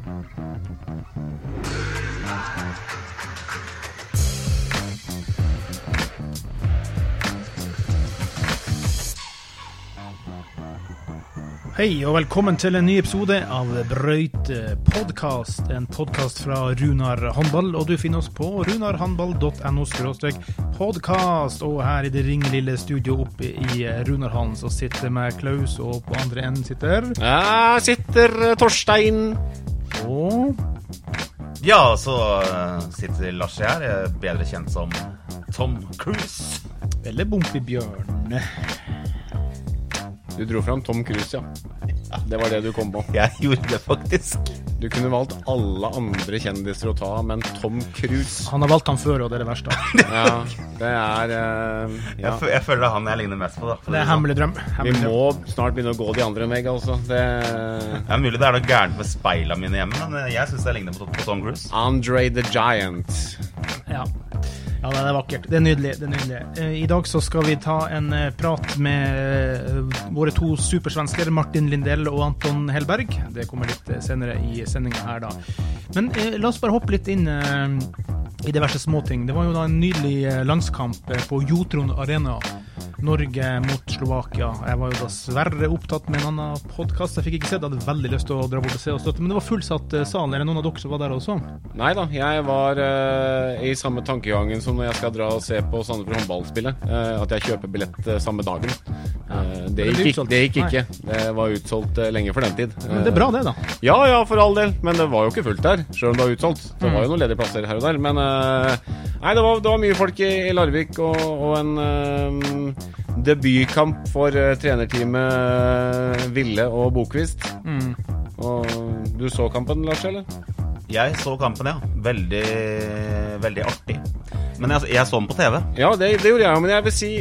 Hei og velkommen til en ny episode av Brøyt podkast. En podkast fra Runar håndball, og du finner oss på runarhåndball.no podkast. Og her i det ringelille studio oppe i Runarhallen så sitter med Klaus, og på andre enden sitter Jeg sitter eh, Torstein. Ja, så eh, sitter Lars her, bedre kjent som Tom Cruise. Eller Bompibjørn. Du dro fram Tom Cruise, ja. Det var det du kom på. Jeg gjorde det faktisk. Du kunne valgt alle andre kjendiser å ta, men Tom Cruise Han har valgt han før, og det er det verste. Ja, det er uh, Jeg, Ja. jeg, jeg føler det er han jeg ligner mest på. da. Det er sånn. hemmelig drøm. Vi må drøm. snart begynne å gå de andre meg, altså. Det Det er mulig det er noe gærent med speila mine hjemme, men eh, jeg syns jeg ligner på, på Tom Cruise. Andre the Giant. Ja. Ja, det er vakkert. Det er nydelig. det er nydelig. Eh, I dag så skal vi ta en eh, prat med eh, våre to supersvensker, Martin Lindell og Anton Hellberg. Det kommer litt senere i sendinga her, da. Men la oss bare hoppe litt inn i diverse småting. Det var jo da en nydelig landskamp på Jotron Arena. Norge mot Slovakia. Jeg var jo dessverre opptatt med en annen podkast. Jeg fikk ikke sett, jeg hadde veldig lyst til å dra bort og se og støtte, men det var fullsatt salen. sal. Er det noen av dere som var der også? Nei da, jeg var uh, i samme tankegangen som når jeg skal dra og se på Sandefjord håndballspillet. Uh, at jeg kjøper billett eh, samme dagen. Uh, det, gikk, det gikk, ikke- det Nei. Det var utsolgt eh, lenge for den tid. Men det er bra, det, da. Ja ja, for all del, men det var jo ikke fullt der, sjøl om det var utsolgt. Det Mm. var jo noen ledige plasser her og der, men eh, Nei, det var, det var mye folk i, i Larvik, og, og en eh, debutkamp for uh, trenerteamet eh, Ville og Bokvist. Mm. Og du så kampen, Lars, eller? Jeg så kampen, ja. Veldig, veldig artig. Men jeg, jeg så den på TV. Ja, det, det gjorde jeg òg, men jeg vil si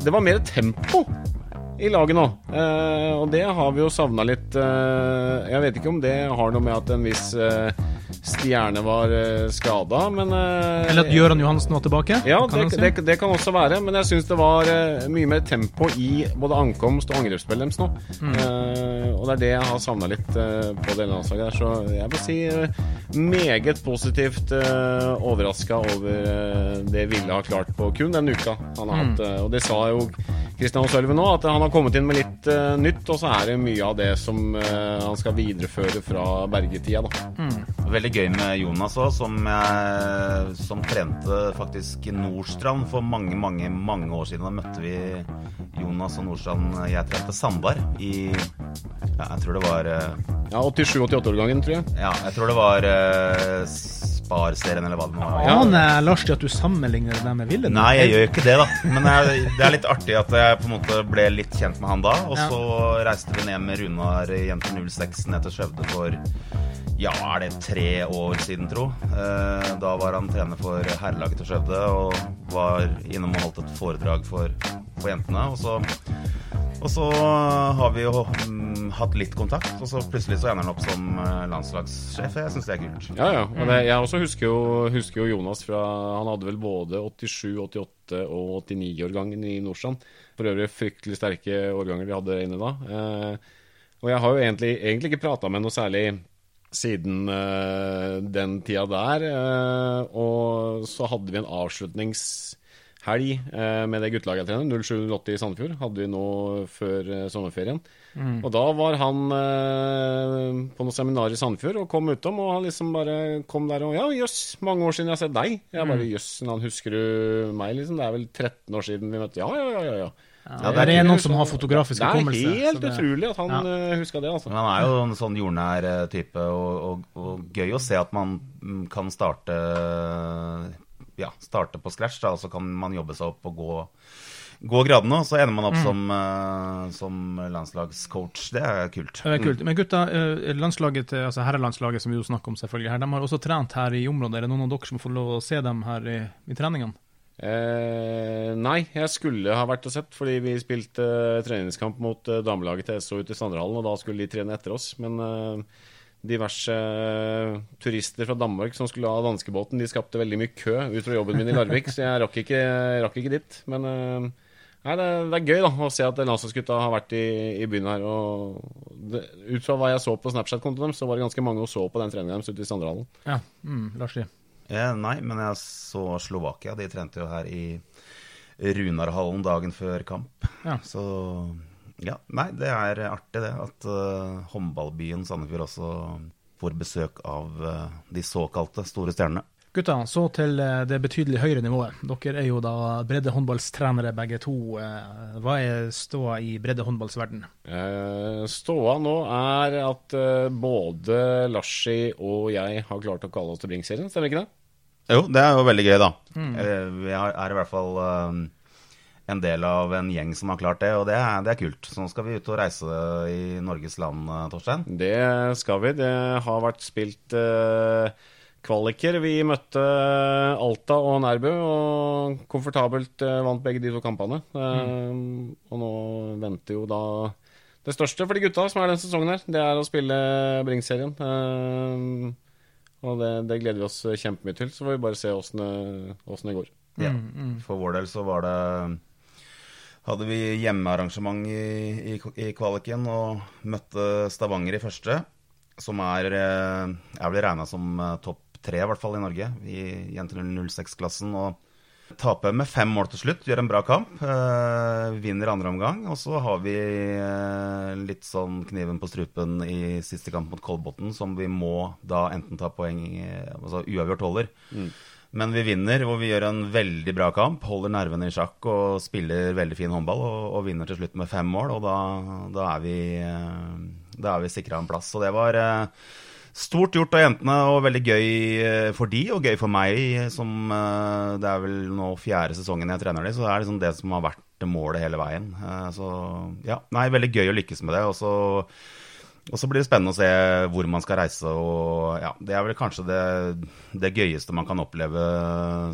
det var mer tempo i laget nå. Eh, og det har vi jo savna litt. Eh, jeg vet ikke om det har noe med at en viss eh, stjerne var uh, skada, men eh, Eller at Gøran Johansen var tilbake? Ja, kan det, si. det, det kan også være, men jeg syns det var eh, mye mer tempo i både ankomst og angrepsspill deres nå. Mm. Eh, og det er det jeg har savna litt på det landslaget der. Så jeg vil si eh, meget positivt uh, overraska over eh, det Ville har klart på kun den uka han har Mm. hatt. eh, og det sa jo Kristian Sølve nå, at han har kommet inn med litt uh, nytt, og så er det mye av det som uh, han skal videreføre fra Bergetida, da. Veldig gøy med Jonas òg, som, jeg- som trente faktisk Nordstrand for mange, mange mange år siden. Da møtte vi Jonas og Nordstrand. Jeg trente Sandar i ja, Jeg tror det var eh, Ja, 87-88-årgangen, tror jeg. Ja, jeg tror det var uh, Spar-serien, eller hva det nå var. Aner Lars til at du sammenligner det med Ville? Nei, jeg gjør ikke det, da. Men jeg, det er litt artig at jeg på en måte ble litt kjent med han da. Og Ja. så reiste vi ned med Runar jente 06 ned til Skjøvde for ja, er det tre år siden, tro. Eh, da var han trener for herrelaget til Skjøvde og var innom og holdt et foredrag for, for jentene. Og så, og så har vi jo mm, hatt litt kontakt, og så plutselig så ender han opp som eh, landslagssjef. Jeg syns det er kult. Ja, ja. Og det, jeg også husker jo, husker jo Jonas fra Han hadde vel både 87, 88 og 89-årgangen i Nordstrand. For øvrig fryktelig sterke årganger de hadde inne da. Eh, og jeg har jo egentlig, egentlig ikke prata med noe særlig siden uh, den tida der. Uh, og så hadde vi en avslutningshelg uh, med det guttelaget jeg trener, 0708 i Sandefjord, hadde vi nå før sommerferien. Og da var han på noe seminar i Sandefjord og kom utom, og han liksom bare kom der og Ja, jøss, mange år siden jeg har sett deg. Jeg bare jøss, han husker du meg, liksom? Det er vel 13 år siden vi møtte Ja, ja, ja, ja. ja. Ja, det er noen som har fotografisk Det er helt det- utrolig at han Ja. eh, huska det, altså. Men han er jo en sånn jordnær eh, type, og, og, og gøy å se at man mm, kan starte Ja, starte på scratch, da, og så kan man jobbe seg opp og gå, gå gradene, og så ender man opp som, eh, som landslagscoach. Det er kult. Det er kult. Men gutta, landslaget til, altså herrelandslaget som vi jo snakker om selvfølgelig her, de har også trent her i området. Er det noen av dere som får lov å se dem her i, i treningene? Eh, nei, jeg skulle ha vært og sett, fordi vi spilte eh, treningskamp mot eh, damelaget til SO ute i Sandrehallen, og da skulle de trene etter oss. Men eh, diverse eh, turister fra Danmark som skulle ha danskebåten, de skapte veldig mye kø ut fra jobben min i Larvik, så jeg rakk ikke, rakk ikke dit. Men eh, Nei, det, det er gøy da, å se at landslagsgutta har vært i, i byen her. og det, Ut fra hva jeg så på Snapchat-kontoen deres, så var det ganske mange som så på den treningen deres ute i Sandrehallen. Ja, mm, Larsi. Eh, nei, men jeg så Slovakia. De trente jo her i Runarhallen dagen før kamp. Ja. Så ja, nei, det er artig det. At uh, håndballbyen Sandefjord også får besøk av uh, de såkalte store stjernene. Gutta, så til eh, det betydelig høyere nivået. Dere er jo da breddehåndballstrenere begge to. Hva er ståa i breddehåndballsverden? Eh, ståa nå er at både Larsi og jeg har klart å kalle oss til Brink-serien, stemmer ikke det? Jo, det er jo veldig gøy, da. Mm. Vi er er i hvert fall eh, en del av en gjeng som har klart det, og det er, det er kult. Så nå skal vi ut og reise i Norges land, eh, Torstein. Det skal vi. Det har vært spilt eh, kvaliker. Vi møtte Alta og Nærbø og komfortabelt eh, vant begge de to kampene. Eh, Og nå venter jo da det største for de gutta som er denne sesongen her. Det er å spille Bring-serien. Eh, og det, det gleder vi oss kjempemye til. Så får vi bare se åssen det, det går. Ja. For vår del så var det hadde vi hjemmearrangement i, i, i kvaliken og møtte Stavanger i første, som er, jeg er vel regna som eh, topp tre, i hvert fall i Norge, i jenter 06-klassen. og Taper med fem mål til slutt, gjør en bra kamp. Eh, vinner andre omgang. Og så har vi eh, litt sånn kniven på strupen i siste kamp mot Kolbotn, som vi må da enten ta poeng Altså uavgjort holder. Men vi vinner, hvor vi gjør en veldig bra kamp. Holder nervene i sjakk og spiller veldig fin håndball. Og, og vinner til slutt med fem mål, og da, da er vi, eh, da er vi sikra en plass. Og det var eh, stort gjort av jentene, og veldig gøy eh, for de, og gøy for meg. Som eh, Det er vel nå fjerde sesongen jeg trener de, så det er liksom det som har vært målet hele veien. Eh, Så ja, nei, veldig gøy å lykkes med det. Og så og så blir det spennende å se hvor man skal reise. og ja, Det er vel kanskje det, det gøyeste man kan oppleve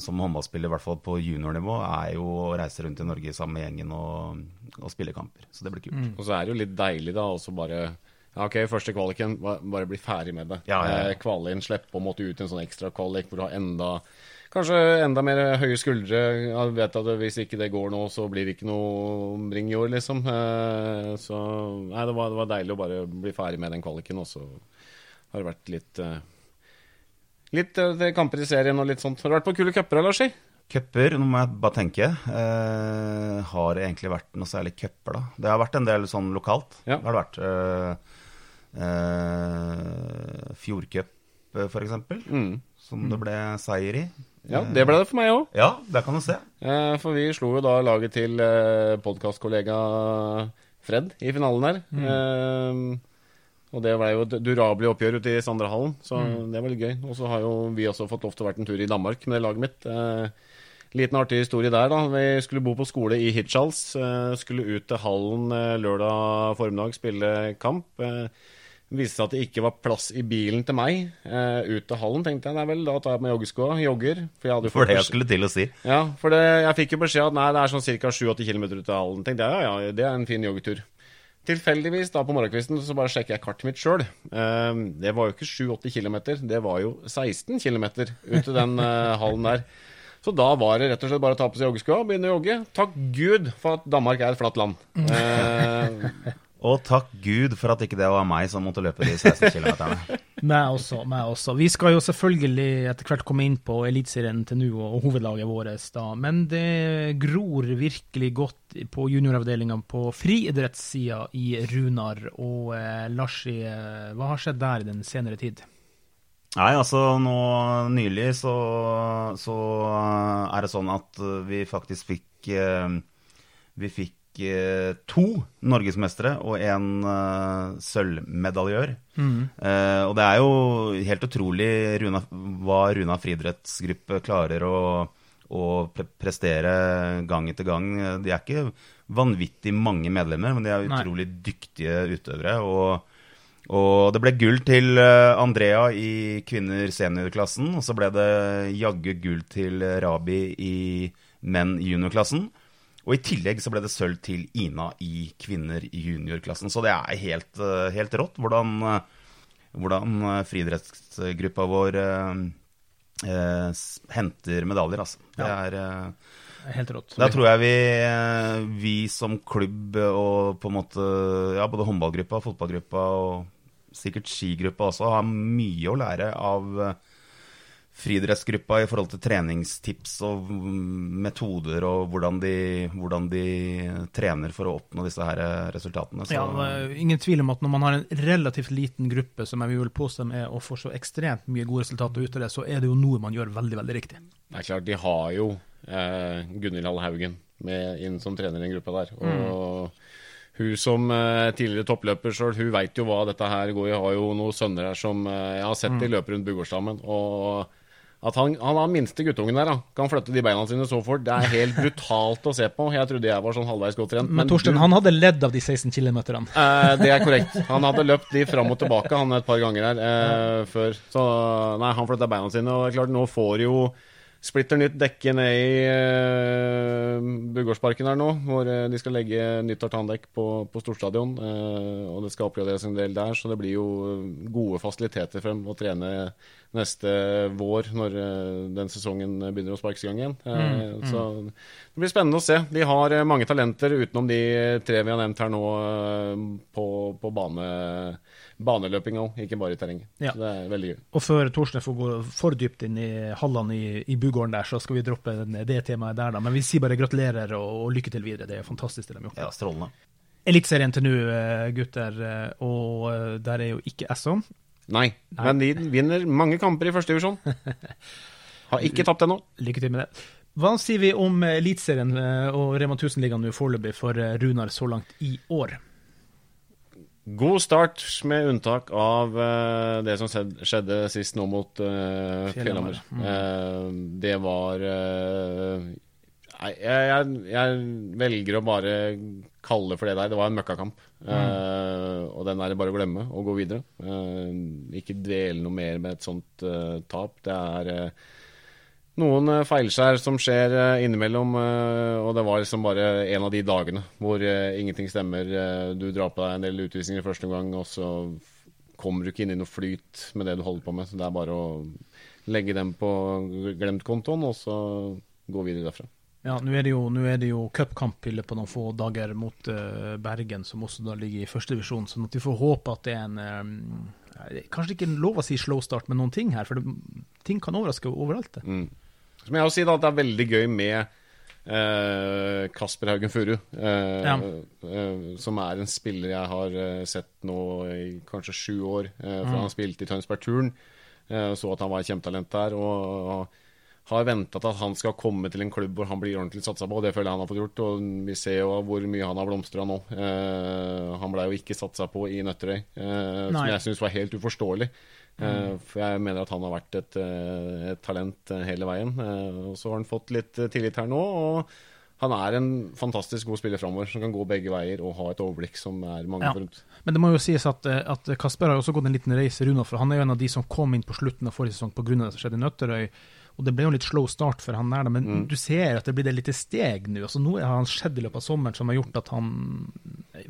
som håndballspiller, i hvert fall på juniornivå, er jo å reise rundt i Norge sammen med gjengen og, og spille kamper. Så det blir kult. Og så er det jo litt deilig da også bare ok, første kvaliken, bare bli ferdig med det. Ja, ja, ja. Eh, Kvalin, slippe å måtte ut en sånn ekstra kvalik hvor du har enda Kanskje enda mer høye skuldre. Jeg vet at hvis ikke det går nå, så blir det ikke noe ring i år, liksom. Eh, Så nei, det var, det var deilig å bare bli ferdig med den kvaliken, og så har det vært litt eh, Litt kamper i serien og litt sånt. Har du vært på kule cuper, Lars? Cuper, nå må jeg bare tenke. Eh, har det egentlig vært noe særlig cuper, da? Det har vært en del sånn lokalt. Ja. Det har det vært. Eh, eh, Fjordcup, f.eks.. Mm. Som det ble seier i. Ja, det ble det for meg òg. Ja, det kan du se. Eh, For vi slo jo da laget til eh, podkastkollega Fred i finalen der. Eh, og det ble jo et durabelig oppgjør ute i Sandrehallen, så det var litt gøy. Og så har jo vi også fått lov til å være en tur i Danmark med det laget mitt. Eh, liten artig historie der, da. Vi skulle bo på skole i Hirtshals. Eh, skulle ut til hallen eh, lørdag formiddag, spille kamp. Viste seg at det ikke var plass i bilen til meg eh, ut til hallen. Tenkte jeg, nei vel, da tar jeg på meg joggeskoa, jogger. For jeg For det jeg skulle til å si. ja, for det, jeg fikk jo beskjed at nei, det er sånn ca. 7-8 km ut av hallen. Tenkte jeg, ja, ja, det er en fin joggetur. Tilfeldigvis da på morgenkvisten så bare sjekker jeg kartet mitt sjøl. det var jo ikke 7-8 km, det var jo 16 km ut til den eh, hallen der. Så da var det rett og slett bare å ta på seg joggeskoa og begynne å jogge. Takk Gud for at Danmark er et flatt land. Eh, Og takk Gud for at ikke det var meg som måtte løpe de 16 km. Meg også. meg også. Vi skal jo selvfølgelig etter hvert komme inn på Eliteserien til nå og hovedlaget vårt, da. Men det gror virkelig godt på junioravdelinga på friidrettssida i Runar. Og eh, Larsi, eh, hva har skjedd der i den senere tid? Nei, altså nå nylig så, så er det sånn at vi faktisk fikk eh, Vi fikk eh, to norgesmestere og en eh, sølvmedaljør. Eh, og det er jo helt utrolig Runa, hva Runa friidrettsgruppe klarer å, å pre prestere gang etter gang. De er ikke vanvittig mange medlemmer, men de er Nei. utrolig dyktige utøvere. og og det ble gull til Andrea i kvinner seniorklassen. Og så ble det jaggu gull til Rabi i menn juniorklassen. Og i tillegg så ble det sølv til Ina i kvinner i juniorklassen. Så det er helt, eh, helt rått hvordan, eh, hvordan eh, friidrettsgruppa vår eh, henter medaljer, altså. Det er eh, Helt rått. Da tror jeg vi, vi som klubb og på en måte ja, både håndballgruppa, fotballgruppa og sikkert skigruppa også har mye å lære av friidrettsgruppa i forhold til treningstips og mm, metoder og hvordan de, hvordan de trener for å oppnå disse her resultatene. Så, Ja, er ingen tvil om at når man har en relativt liten gruppe som jeg vil påstå med å få så ekstremt mye gode resultater ut av det, så er det jo noe man gjør veldig, veldig riktig. Det er klart, de har jo eh, Gunhild Hall Haugen med inn som trener i den gruppa der. Og hun som eh, tidligere toppløper sjøl, hun veit jo hva dette her går i. Har jo noen sønner her som eh, jeg har sett de løper rundt Bugårdsdammen. Og at han, han har minste guttungen der, da, kan flytte de beina sine så fort. Det er helt brutalt å se på. Jeg trodde jeg var sånn halvveis godt trent. Men Torsten, du- han hadde ledd av de 16 km. Eh, det er korrekt. Han hadde løpt de fram og tilbake han et par ganger her eh, før. Så nei, han flytta beina sine. Og det er klart, nå får jo splitter nytt dekke ned i uh, Bugårdsparken her nå, hvor uh, de skal legge nytt tartandekk på, på Storstadion. Uh, og det skal oppgraderes en del der, så det blir jo gode fasiliteter for dem å trene neste vår, når den sesongen begynner å sparkes i gang igjen. Eh, Så det blir spennende å se. De har mange talenter utenom de tre vi har nevnt her nå, på, på bane, baneløping òg, ikke bare i terrenget. Ja. Så det er veldig gøy. Og før Torstein får gå for dypt inn i hallene i, i Bugården der, så skal vi droppe det temaet der, da. Men vi sier bare gratulerer og, og lykke til videre. Det er fantastisk det de har gjort. ja, strålende. Eliteserien til nå, eh, gutter, eh, og eh, der er jo ikke Esso. Nei, men de vinner mange kamper i første divisjon. Har ikke tapt ennå. Lykke til med det. Hva sier vi om Eliteserien og Rema 1000-ligaen nå foreløpig for Runar så langt i år? God start, med unntak av uh, det som skjedde sist nå mot uh, Fjellhammer. Mm. Uh, det var Nei, jeg, jeg, jeg velger å bare kalle for det der. Det var en møkkakamp. Eh, og den er det bare å glemme og gå videre. Ikke dvele noe mer med et sånt tap. Det er noen eh, feilskjær som skjer eh, innimellom, eh, og det var liksom bare en av de dagene hvor ingenting stemmer. Du drar på deg en del utvisninger i første omgang, og så kommer du ikke inn i noe flyt med det du holder på med. Så det er bare å legge dem på glemtkontoen, og så gå videre derfra. Ja, nå er det jo, er det jo cupkamp av noen få dager mot Bergen, som også da ligger i første divisjon. sånn at vi får håpe at det er en Kanskje ikke lov å si slow start med noen ting her, for det, ting kan overraske overalt. det. Mm. Så må jeg jo si da at det er veldig gøy med eh, Kasper Haugen Furu. Eh, Ja. eh, som er en spiller jeg har eh, sett nå i kanskje sju år. Eh, for han spilte i Tønsberg Turn. Eh, så at han var et kjempetalent der. Og, og har venta til at han skal komme til en klubb hvor han blir ordentlig satsa på. og Det føler jeg han har fått gjort. Og vi ser jo hvor mye han har blomstra nå. Eh, han ble jo ikke satsa på i Nøtterøy, som jeg syns var helt uforståelig. Eh, for jeg mener at han har vært et, eh, et talent eh, hele veien. Og så har han fått litt tillit her nå. og han er en fantastisk god spiller framover, som kan gå begge veier og ha et overblikk som er mange Ja. forunt. Men det må jo sies at, at Kasper har også gått en liten reise, rundt, for han er jo en av de som kom inn på slutten av forrige sesong pga. det som skjedde i Nøtterøy. Og det ble jo litt slow start for han der, men Mm. du ser at det blir et lite steg nå. altså Noe har han skjedd i løpet av sommeren som har gjort at han,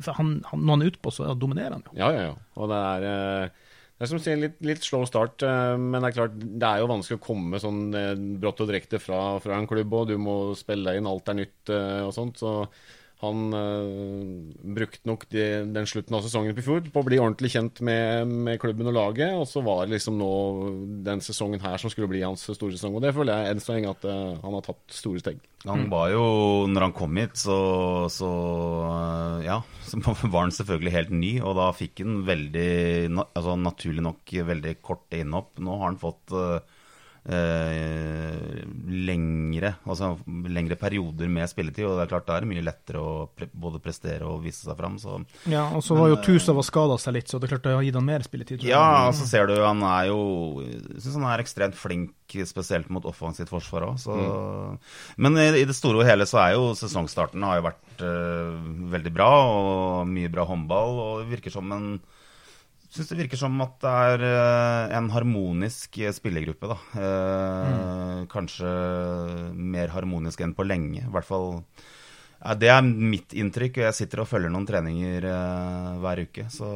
han, han Når han er utpå, så dominerer han jo. Ja, ja, ja. Og det er, eh, det er som sier, litt, litt slow start, eh, men det er klart, det er jo vanskelig å komme sånn eh, brått og direkte fra, fra en klubb, og du må spille inn, alt er nytt eh, og sånt. Så han eh, brukte nok de, den slutten av sesongen på i fjor på å bli ordentlig kjent med, med klubben og laget, og så var det liksom nå den sesongen her som skulle bli hans store sesong. Og det føler jeg enn så lenge at eh, han har tatt store steg. Han var jo, når han kom hit, så, så øh, ja, så var han selvfølgelig helt ny, og da fikk han veldig, altså naturlig nok veldig korte innhopp. Nå har han fått øh, eh, lengre, altså lengre perioder med spilletid, og det er klart da er det mye lettere å pre både prestere og vise seg fram. Så Ja, Og så var jo Tusa var skada seg litt, så det er klart det har gitt han mer spilletid. Ja, og så ser du han er jo Jeg syns han er ekstremt flink, spesielt mot offensivt forsvar òg. Men i, i det store og hele så er jo sesongstarten har jo vært uh, veldig bra, og mye bra håndball. Og det virker som en Syns det virker som at det er eh, en harmonisk eh, spillergruppe, da. Eh, Kanskje mer harmonisk enn på lenge. I hvert fall ja, Det er mitt inntrykk. og Jeg sitter og følger noen treninger eh, hver uke. Så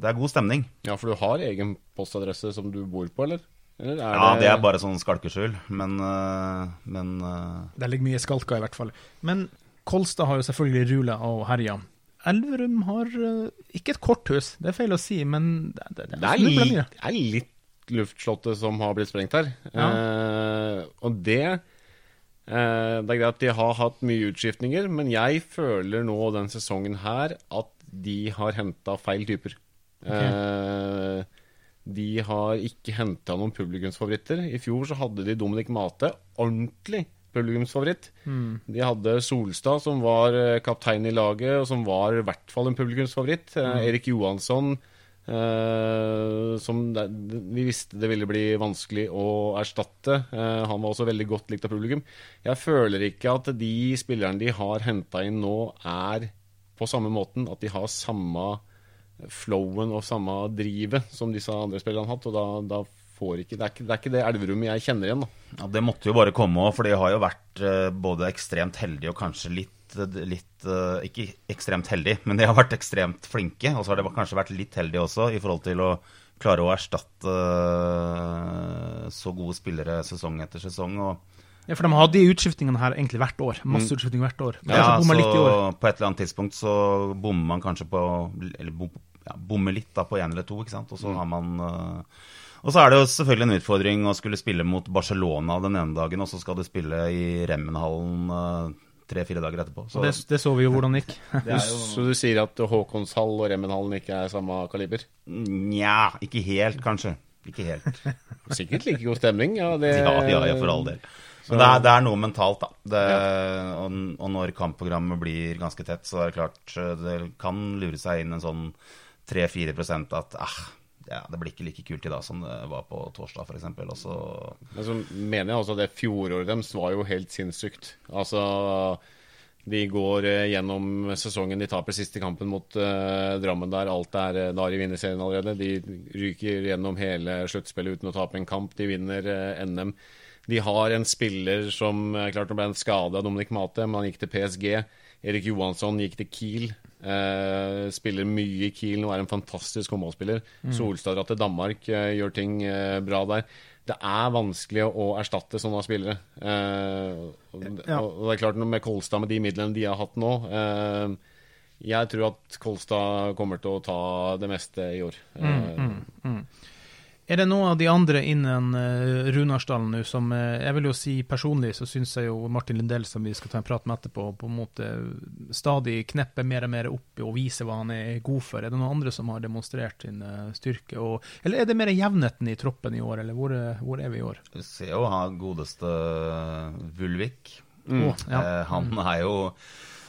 det er god stemning. Ja, for du har egen postadresse som du bor på, eller? Eller Ja, det er bare sånn skalkeskjul, men, eh, men eh, Der ligger mye skalker, i hvert fall. Men Kolstad har jo selvfølgelig rula og herja. Elverum har eh, ikke et korthus, det er feil å si, men det, det, det er, litt, det er litt luftslottet som har blitt sprengt her. Eh, og det eh, Det er greit at de har hatt mye utskiftninger, men jeg føler nå den sesongen her at de har henta feil typer. Eh, de har ikke henta noen publikumsfavoritter. I fjor så hadde de Dominic Mate, ordentlig publikumsfavoritt. De hadde Solstad, som var eh, kaptein i laget, og som var i hvert fall en publikumsfavoritt. Mm. Erik Johansson, eh, som vi visste det ville bli vanskelig å erstatte. Eh, han var også veldig godt likt av publikum. Jeg føler ikke at de spillerne de har henta inn nå, er på samme måten at de har samme flowen og samme drivet som disse andre spillerne har hatt. Og da, da får ikke det, er ikke det er ikke det Elverum jeg kjenner igjen, da. Ja, Det måtte jo bare komme òg, for de har jo vært eh, både ekstremt heldige og kanskje litt, litt eh, Ikke ekstremt heldige, men de har vært ekstremt flinke. Og så har de kanskje vært litt heldige også i forhold til å klare å erstatte eh, så gode spillere sesong etter sesong. Og Ja, for de har de utskiftingene her egentlig hvert år. Masse utskiftinger hvert år. Ja, så litt i år. på et eller annet tidspunkt så bommer man kanskje på Eller bom, ja, bommer litt da på én eller to, ikke sant. Og så har man eh, Og så er det jo selvfølgelig en utfordring å skulle spille mot Barcelona den ene dagen, og så skal du spille i Remmenhallen eh, tre-fire dager etterpå. Så Det, det så vi jo hvordan det gikk. det jo Så du sier at Håkonshall og Remmenhallen ikke er samme kaliber? Nja, ikke helt, kanskje. Ikke helt. Sikkert like god stemning. Ja, det, Ja, ja, ja for all del. Men det er, det er noe mentalt, da. Det, og, og når kampprogrammet blir ganske tett, så er det klart eh, det kan lure seg inn en sånn 3-4 at ah, ja, det blir ikke like kult i dag som det var på torsdag, f.eks. Og så Men så mener jeg at det fjoråret deres var jo helt sinnssykt. Altså de går eh, gjennom sesongen, de taper siste kampen mot uh, Drammen der. Alt er uh, i de vinner serien allerede. De ryker gjennom hele sluttspillet uten å tape en kamp. De vinner uh, NM. De har en spiller som eh, klart nå ble en skade av Dominic Mate, men han gikk til PSG. Erik Johansson gikk til Kiel. Eh, spiller mye i Kiel nå, er en fantastisk håndballspiller. Solstad drar til Danmark, eh, gjør ting eh, bra der. Det er vanskelig å erstatte sånne spillere. Eh, og, Ja. og det er klart Med Kolstad, med de midlene de har hatt nå eh, Jeg tror at Kolstad kommer til å ta det meste i år. Eh, Er det noen av de andre innen uh, Runarsdalen nå som eh, Jeg vil jo si personlig så syns jeg jo Martin Lindell, som vi skal ta en prat med etterpå, på en måte stadig knepper mer og mer opp og viser hva han er god for. Er det noen andre som har demonstrert sin eh, styrke? Og, eller er det mer jevnheten i troppen i år, eller hvor, hvor er vi i år? Du ser jo han godeste Vulvik. Å, ja. Eh, han er jo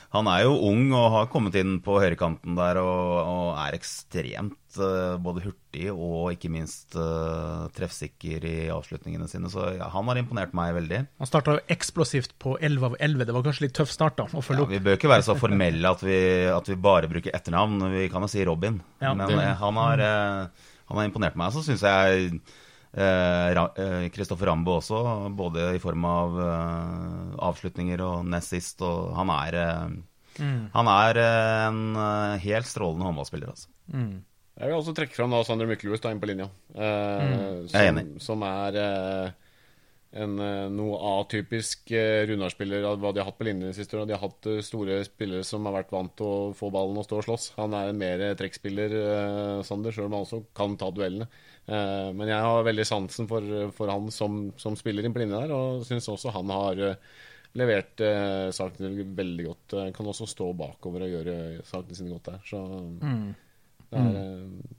han er jo ung og har kommet inn på høyrekanten der og, og er ekstremt eh, både hurtig og ikke minst eh, treffsikker i avslutningene sine. Så ja, han har imponert meg veldig. Han starta jo eksplosivt på 11 av 11. Det var kanskje litt tøff start da, å følge Ja, opp. vi bør ikke være så formelle at vi, at vi bare bruker etternavn. Vi kan jo si Robin. Ja, Men det- eh, han, har, eh, han har imponert meg. Så syns jeg Kristoffer Rambo også, både i form av eh, avslutninger og nest sist. Og han er, eh, han er eh, en eh, helt strålende håndballspiller, altså. Jeg vil også trekke fram da Sander Myklebust inn på linja. Eh, er som, som er eh, en eh, noe atypisk Runar-spiller av hva de har hatt på linjen de siste årene. De har hatt eh, store spillere som har vært vant til å få ballen og stå og slåss. Han er en mer trekkspiller, Sander, sjøl om han også kan ta duellene. Eh, men jeg har veldig sansen for, for han som, som spiller inn på linja der, og syns også han har eh, levert eh, sakene veldig godt. Eh, kan også stå bakover og gjøre sakene sine godt der. Så eh, det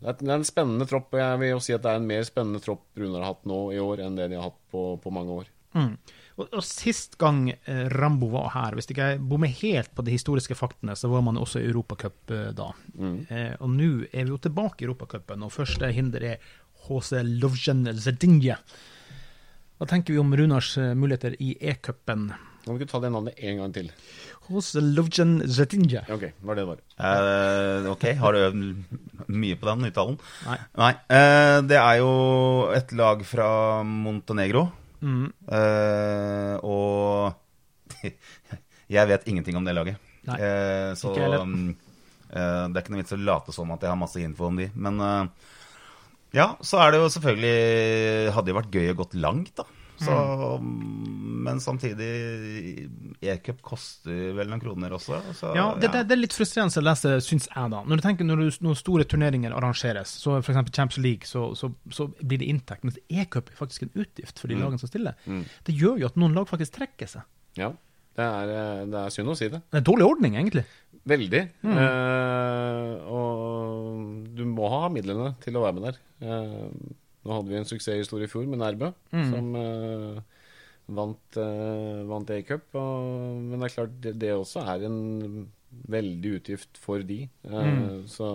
er- det er en spennende tropp, og jeg vil jo si at det er en mer spennende tropp Runar har hatt nå i år enn det de har hatt på, på mange år. Mm. Og, og Sist gang Rambo var her, hvis ikke jeg bommer helt på de historiske faktene, så var man også i Europacup da. Eh, og nå er vi jo tilbake i Europacupen, og første hinder er HC Lovjen Zedinje. Hva tenker vi om Runars eh, muligheter i E-cupen? Kan du ikke ta det navnet en gang til? HC Lovjen Zedinje. Ok, var det det var. Eh, ok, har du øvd mye på den uttalen? Nei. eh, det er jo et lag fra Montenegro. Mm. Eh, og jeg vet ingenting om det laget. Nei, Eh, så ikke heller. mm, eh, det er ikke noe vits å late som at jeg har masse info om de. Men eh, Ja, så er det jo selvfølgelig Hadde jo vært gøy å gått langt, da. Så, Men samtidig E-cup koster vel noen kroner også. Så, Ja, det, det, det er litt frustrerende å lese, syns jeg, da. Når du tenker når, du, når store turneringer arrangeres, så f.eks. Champions League, så, så, så blir det inntekt. Mens e-cup er faktisk en utgift for de lagene som stiller. Det gjør jo at noen lag faktisk trekker seg. Ja. Det er, eh, det er synd å si det. Det er en dårlig ordning, egentlig. Veldig. Eh, og du må ha midlene til å være med der. Eh, nå hadde vi en suksesshistorie i fjor med Nærbø, som eh, vant, uh, vant A-cup. Men det er klart, det, det også er en veldig utgift for de. Mm. Så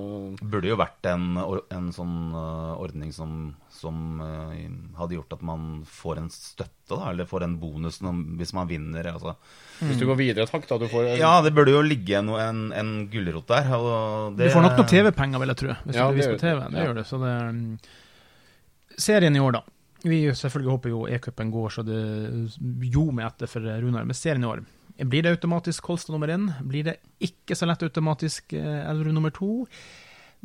Burde jo vært en, en sånn eh, ordning som, som eh, hadde gjort at man får en støtte, da, eller får en bonus hvis man vinner. Altså. hvis du går videre et hakk, da du får Ja, det burde jo ligge noe, en, en gulrot der. Og det, Du får nok noen TV-penger, vil jeg tro. Hvis Ja, du viser på TV. det. Ja. gjør det. Så det mm. Serien i år, da. Vi selvfølgelig håper jo e-cupen går så det ljomer etter for Runar. Men serien i år, blir det automatisk Kolstad nummer én? Blir det ikke så lett automatisk eh, Elverum nummer to?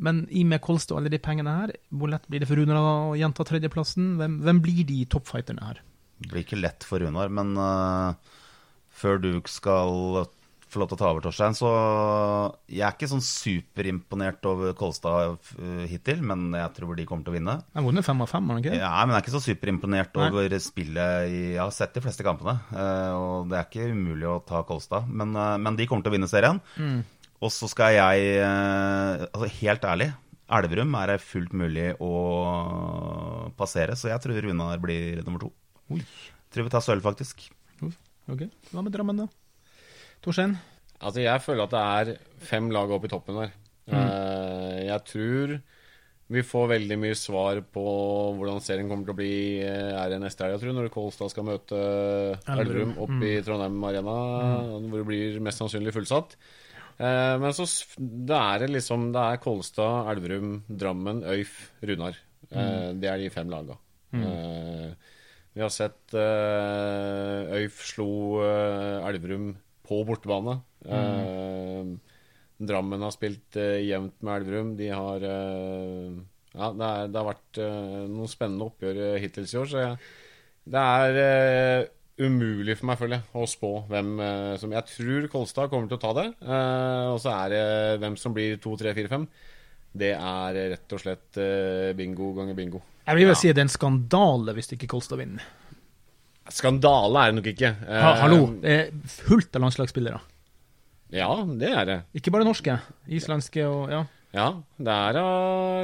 Men i med Kolstad og alle de pengene her, hvor lett blir det for Runar å gjenta tredjeplassen? Hvem, hvem blir de toppfighterne her? Det blir ikke lett for Runar, men uh, før du skal få lov til å ta over, Torstein, så Jeg er ikke sånn superimponert over Kolstad eh, hittil, men jeg tror de kommer til å vinne. De har vunnet fem av fem, har de ikke? Ja, men jeg er ikke så superimponert Nei. over spillet Jeg har sett de fleste kampene, eh, og det er ikke umulig å ta Kolstad. Men, eh, men de kommer til å vinne serien. Mm. Og så skal jeg Altså, helt ærlig, Elverum er det fullt mulig å passere, så jeg tror Runar blir nummer to. Tror vi tar sølv, faktisk. Ok, Hva med Drammen, da? Torstein? Altså, jeg føler at det er fem lag oppe i toppen der. Mm. jeg tror vi får veldig mye svar på hvordan serien kommer til å bli eh, er det neste helg, tror, når Kolstad skal møte Elverum oppe i Trondheim Arena, hvor det blir mest sannsynlig fullsatt. Eh, men så det er det liksom Det er Kolstad, Elverum, Drammen, Øyf, Runar. Eh, Det er de fem laga. Eh, vi har sett eh, Øyf slo eh, Elverum på bortebane. Eh, Drammen har spilt eh, jevnt med Elverum. De har eh, Ja, det, er, det har vært noen spennende oppgjør hittil hittils i år, så jeg, det er umulig for meg, føler jeg, å spå hvem som Jeg tror Kolstad kommer til å ta det. eh, og så er det hvem som blir to, tre, fire, fem. Det er rett og slett bingo ganger bingo. Jeg vil vel si det er en skandale hvis ikke Kolstad vinner. Skandale er det nok ikke. Eh, Ha, hallo, det er fullt av landslagsspillere. Ja, det er det. Ikke bare norske. Islandske og ja. Ja, det er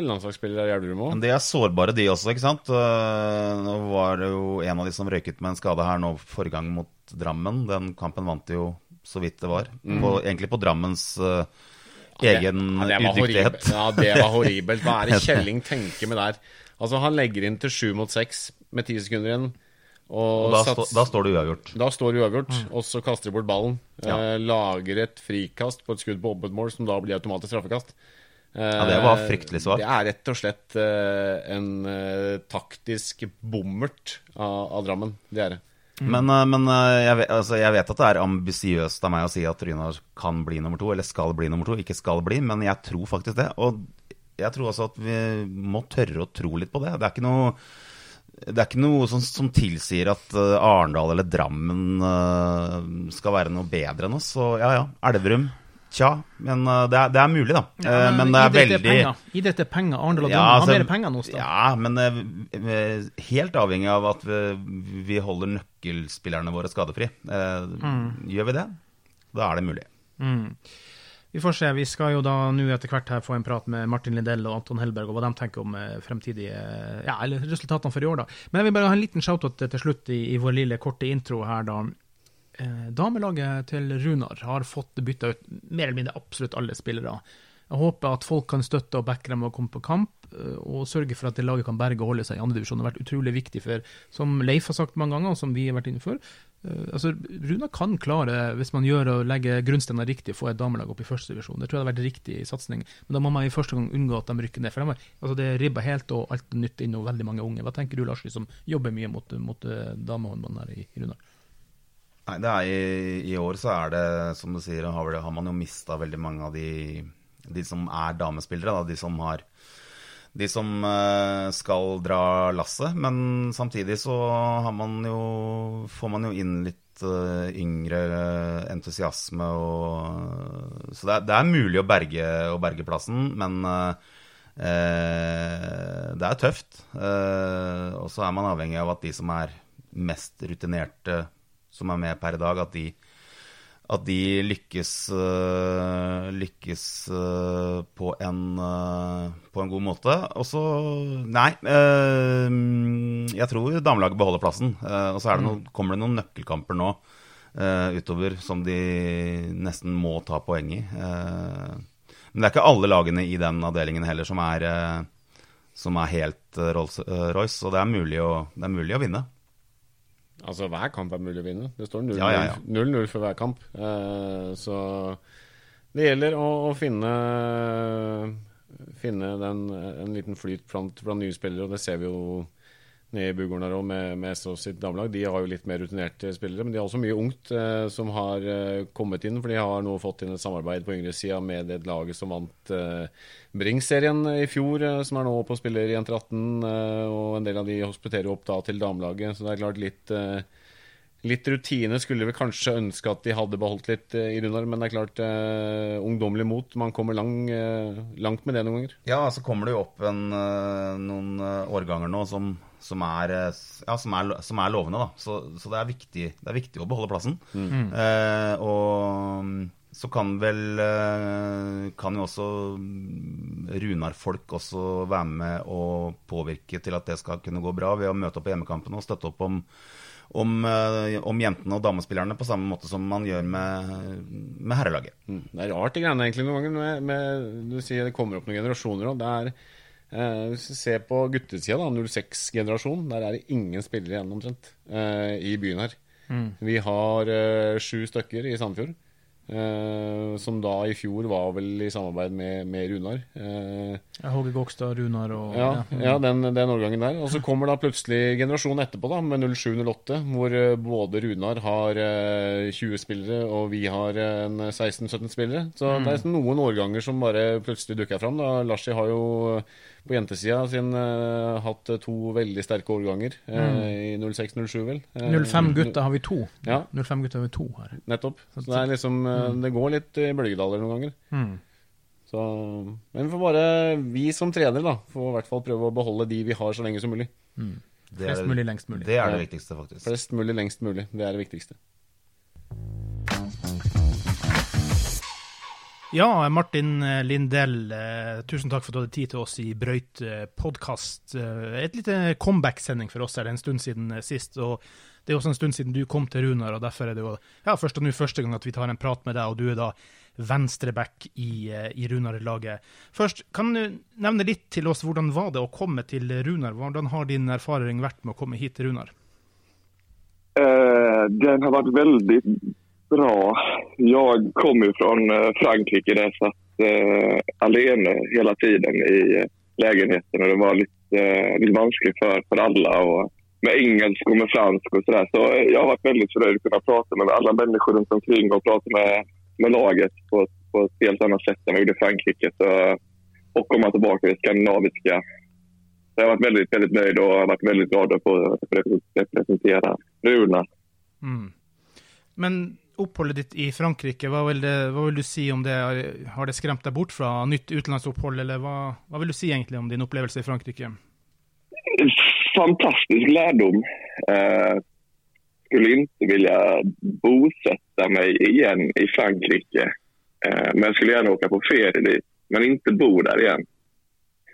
landslagsspillere i Elverum òg. Men de er sårbare, de også, ikke sant? Eh, Nå var det jo en av de som røyket med en skade her nå forrige gang mot Drammen. Den kampen vant de jo så vidt det var. På, egentlig på Drammens uh, egen ja, det var udyktighet. Ja, det var horribelt. Hva er det Kjelling tenker med der? Altså, han legger inn til sju mot seks med ti sekunder igjen. Og, Og da, sats- stå, da står det uavgjort. da står det uavgjort, og så kaster de bort ballen. Ja. Eh, lager et frikast på et skudd på åpent mål, som da blir automatisk straffekast. Eh, Ja, det var fryktelig svart Det er rett og slett eh, en eh, taktisk bommert av, av Drammen. Det er det. Men, eh, men eh, jeg, vet, altså, jeg vet at det er ambisiøst av meg å si at Runar kan bli nummer to, eller skal bli nummer to. Ikke skal bli, men jeg tror faktisk det. Og jeg tror også at vi må tørre å tro litt på det. Det er ikke noe det er ikke noe som, som tilsier at eh, Arendal eller Drammen uh, skal være noe bedre enn oss. Så ja ja, Elverum. Tja. Men uh, det, er, det er mulig, da. Ja, men det er veldig penger. Idrett er penger. Arendal og Ja, Drammen har altså, mer penger oss, da. Ja, men helt avhengig av at vi, vi holder nøkkelspillerne våre skadefri. Mm. Gjør vi det, da er det mulig. Mm. Vi får se. Vi skal jo da nå etter hvert her få en prat med Martin Lindell og Anton Helberg, og hva de tenker om eh, fremtidige Ja, eller resultatene for i år, da. Men jeg vil bare ha en liten shout-out til slutt i, i vår lille korte intro her, da. Eh, damelaget til Runar har fått bytta ut mer eller mindre absolutt alle spillere. Jeg håper at folk kan støtte og backe dem og komme på kamp, eh, og sørge for at det laget kan berge og holde seg i andre divisjon. Det har vært utrolig viktig for, som Leif har sagt mange ganger, og som vi har vært inne for, altså Runa kan klare, hvis man gjør og legger grunnsteiner riktig, få et damelag opp i første divisjon. Det tror jeg hadde vært riktig satsing. Men da må man i første gang unngå at de rykker ned. For de altså det er ribba helt, og alt nytt inn, og veldig mange unge. Hva tenker du, Lars, som jobber mye mot, mot eh, damehåndballen her i, i Runa? Nei, i, I år så er det, som du sier, har, har man jo mista veldig mange av de, de som er damespillere. Da, de som har de som eh, skal dra lasset. Men samtidig så man jo, får man jo inn litt eh, yngre entusiasme og Så det er, det er mulig å berge, å berge plassen, men eh, det er tøft. Eh, og så er man avhengig av at de som er mest rutinerte, som er med per dag, at de at de lykkes, uh, lykkes uh, på, en, uh, på, en, god måte. Og så Nei. jeg tror damelaget beholder plassen. og så det mm. kommer det noen nøkkelkamper nå utover som de nesten må ta poeng i. men det er ikke alle lagene i den avdelingen heller som er, som er helt Rolls-Royce, så det er mulig å, det er mulig å vinne. Altså, hver kamp er mulig å vinne. Det står 0-0 ja, ja, for hver kamp. Uh, så det gjelder å, å finne Finne den, en liten flyt blant, blant nye spillere, og det ser vi jo nede i og med, med SO sitt damelag. De har jo litt mer rutinerte spillere, men de har også mye ungt eh, som har eh, kommet inn. For de har nå fått inn et samarbeid på yngre sida med det laget som vant eh, Bring-serien i fjor, eh, som er nå på spiller i Jenter 18. Eh, og en del av de hospiterer opp da til damelaget, så det er klart litt eh, Litt rutine skulle vi kanskje ønske at de hadde beholdt litt uh, i Runar, men det er klart uh, ungdommelig mot. Man kommer lang, uh, langt med det noen ganger. Ja, så kommer det jo opp en, noen årganger nå som som er, eh, ja, som er, som er lovende. Da. Så, så det, er viktig, det, er viktig, å beholde plassen. Mm. Eh, og så kan vel eh, Kan jo også Runar-folk også være med og påvirke til at det skal kunne gå bra, ved å møte opp på hjemmekampene og støtte opp om, om, eh, om, jentene og damespillerne på samme måte som man gjør med, med herrelaget. Mm. Det er rart, de greiene egentlig noen ganger. Med, med, du sier det kommer opp noen generasjoner, og det er Eh, hvis vi ser på guttesida, 06-generasjon, der er det ingen spillere igjen omtrent eh, i byen her. Mm. Vi har eh, sju stykker i Sandefjord. Eh, som da i fjor var vel i samarbeid med, med Runar. Eh, Håge Gokstad, Runar og Ja, ja. ja den, den, årgangen der. Og så kommer da plutselig generasjonen etterpå, da, med 07-08, hvor eh, både Runar har 20 eh, spillere, og vi har 16-17 spillere. Så mm. det er noen årganger som bare plutselig dukker fram. da Larsi har jo på jentesida sin uh, hatt to veldig sterke årganger. Uh, I 06-07, vel. Uh, 05 gutter har vi to. Ja. 05 gutter har vi to her. Nettopp. Så det, er liksom, mm. det går litt i bølgedaler noen ganger. Mm. Så, men vi får bare, vi som trener, da, får i hvert fall prøve å beholde de vi har, så lenge som mulig. Mm. Flest mulig, lengst mulig. Det er det viktigste, faktisk. Flest mulig, lengst mulig. Det er det viktigste. Ja, Martin eh, Lindell, eh, tusen takk for at du hadde tid til oss i Brøyt eh, podkast. Et lite comeback-sending for oss er det en stund siden sist. og Det er også en stund siden du kom til Runar, og derfor er det jo ja, først og nå første gang at vi tar en prat med deg, og du er da venstreback i, i Runar-laget. Først, kan du nevne litt til oss hvordan var det å komme til Runar? Hvordan har din erfaring vært med å komme hit til Runar? Uh, den har vært veldig bra. Jag kommer från eh, Frankrike där jag satt eh, alene hela tiden i eh, lägenheten och det var lite, eh, lite vanskligt för, för alla. Och med engelsk och med fransk och sådär. Så jeg jag har varit väldigt förnöjd att kunna prata med alla människor runt omkring och prata med, med laget på, på ett helt annat sätt än jag gjorde i Frankrike. Så, och komma tillbaka i det skandinaviska. Så jag har varit väldigt, väldigt nöjd och har varit glad att få representera Runa. Mm. Men oppholdet ditt i Frankrike, hva vil, det, hva vil, du si om det? Har det skremt deg bort fra nytt utenlandsopphold, eller hva, hva, vil du si egentlig om din opplevelse i Frankrike? Fantastisk lærdom. Eh, skulle ikke ville bosette meg igjen i Frankrike. Eh, men jeg skulle gjerne åke på ferie dit, men ikke bo der igjen.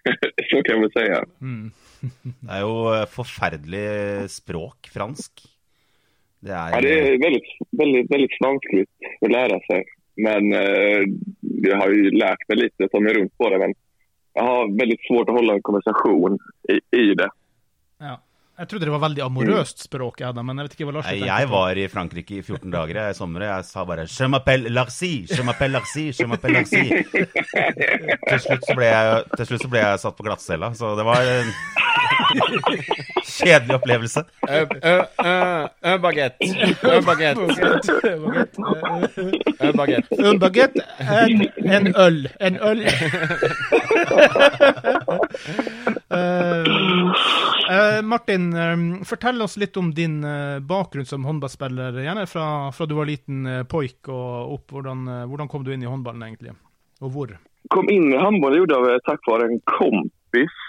Så kan vi si. Mm. det er jo forferdelig språk, fransk. Det er, ja, det er veldig, veldig, veldig vanskelig å lære seg. Men eh, jeg har jo lært meg litt, ta meg rundt på det. Men jeg har veldig vanskelig å holde en konversasjon i, i, det. Ja. Jeg trodde det var veldig amorøst språk jeg hadde, men jeg vet ikke hva Lars tenkte Jeg var i Frankrike i 14 dager i sommer, og jeg sa bare 'Je m'appelle Larcy', 'Je m'appelle Larcy', 'Je m'appelle Larcy'. Til slutt så ble jeg, til slutt så ble jeg satt på glattcella, så det var kjedelig opplevelse. Ø, ø, ø, ø, bagett. Ø, bagett. Ø. En en, en øl. En øl. Eh, eh, Martin, eh, fortell oss litt om din eh, bakgrunn som håndballspiller. Gjerne fra, fra du var liten uh, poik og opp. Hvordan, hvordan kom du inn i håndballen, egentlig? Og hvor? Kom inn i handboll gjorde jeg takk for en kompis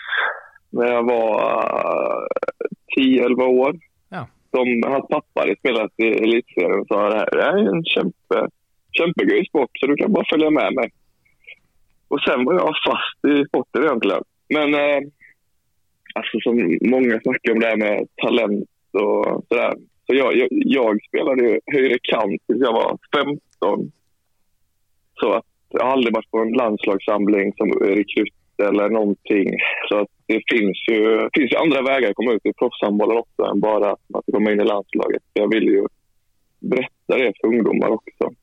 när jag var eh, 10-11 år. Ja. Som hans pappa hade spelat i elitserien och sa det här det här är en kämpe, kämpegöj sport så du kan bara följa med mig. Och sen var jag fast i sporten egentligen. Men eh, alltså som många snackar om det här med talent och sådär. Så jag, jag, jag spelade ju högre kant tills jag var 15. Så att jag har aldrig varit på en landslagssamling som rekryt eller någonting. Så att det finns ju, finns ju andra vägar att komma ut i proffshandbollen också än bara att komma in i landslaget. Jag vill ju berätta det för ungdomar också.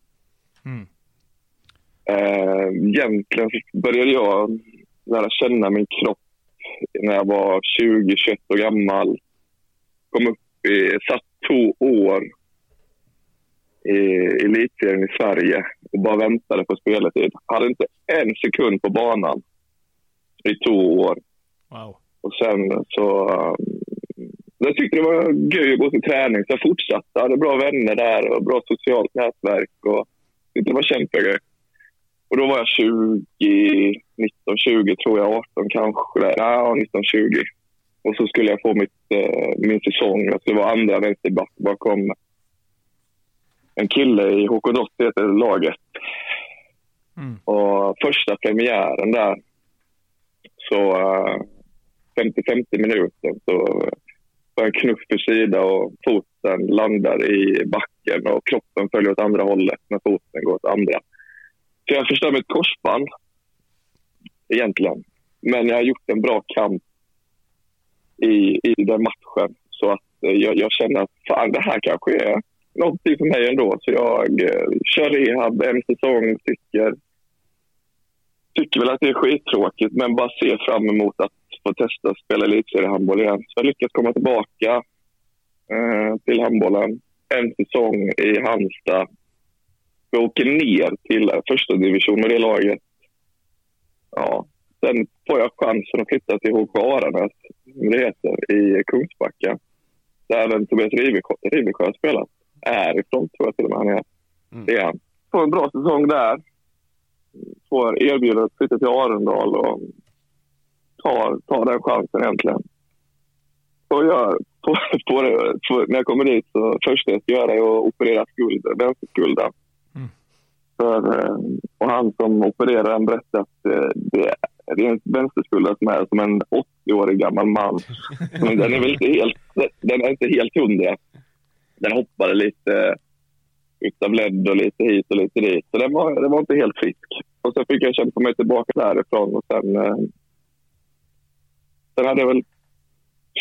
Mm. Eh, egentligen började jag lära känna min kropp när jag var 20-21 år gammal. Kom upp i, satt två år i elitserien i Sverige och bara väntade på speletid. Hade inte en sekund på banan i två år. Wow. Och sen så... Um, jag tyckte det var gøy att gå till träning, så jag fortsatte. Jag hade bra vänner där och bra socialt nätverk. Och det var kämpegöj. Och då var jag 20, 19, 20 tror jag, 18 kanske. Där. Ja, 19, 20. Och så skulle jag få mitt, eh, min säsong. Jag skulle vara andra vänsterback bakom en kille i HK Dott heter laget. Mm. Och första premiären där så eh, 50-50 minuter så får en knuff för sida och foten landar i backen och kroppen följer åt andra hållet när foten går åt andra. Så jag förstör mitt korsband egentligen. Men jag har gjort en bra kamp i, i den matchen så att eh, jag, jag känner att fan, det här kanske är någonting för mig ändå. Så jag eh, kör rehab en säsong, tycker tycker väl att det är skittråkigt, men bara ser fram emot att få testa att spela elitseriehandboll igen. Så jag lyckats komma tillbaka eh, till handbollen. En säsong i Halmstad. Vi åker ner till första division med det laget. Ja, sen får jag chansen att flytta till HK Aranäs, som det heter, i Kungsbacka. Där även Tobias Rivesjö Rivesjö har spelat. Ärifrån tror jag till och med han är. Mm. Det är han. Får en bra säsong där får erbjudet att flytta till Arendal och tar, tar den chansen egentligen. Så jag, på, på, det- på, när jag kommer dit så första jag ska göra är att operera skulden, vänsterskulden. Mm. För, eh, och han som opererar den berättade att eh, det, det är en vänsterskulda som är som en 80-årig gammal man. Men den är väl inte helt, den är inte helt hundra. Den hoppade lite utav ledd och lite hit och lite dit. Så den var, den var inte helt frisk. Och sen fick jag kämpa mig tillbaka därifrån och sen... Eh, sen hade jag väl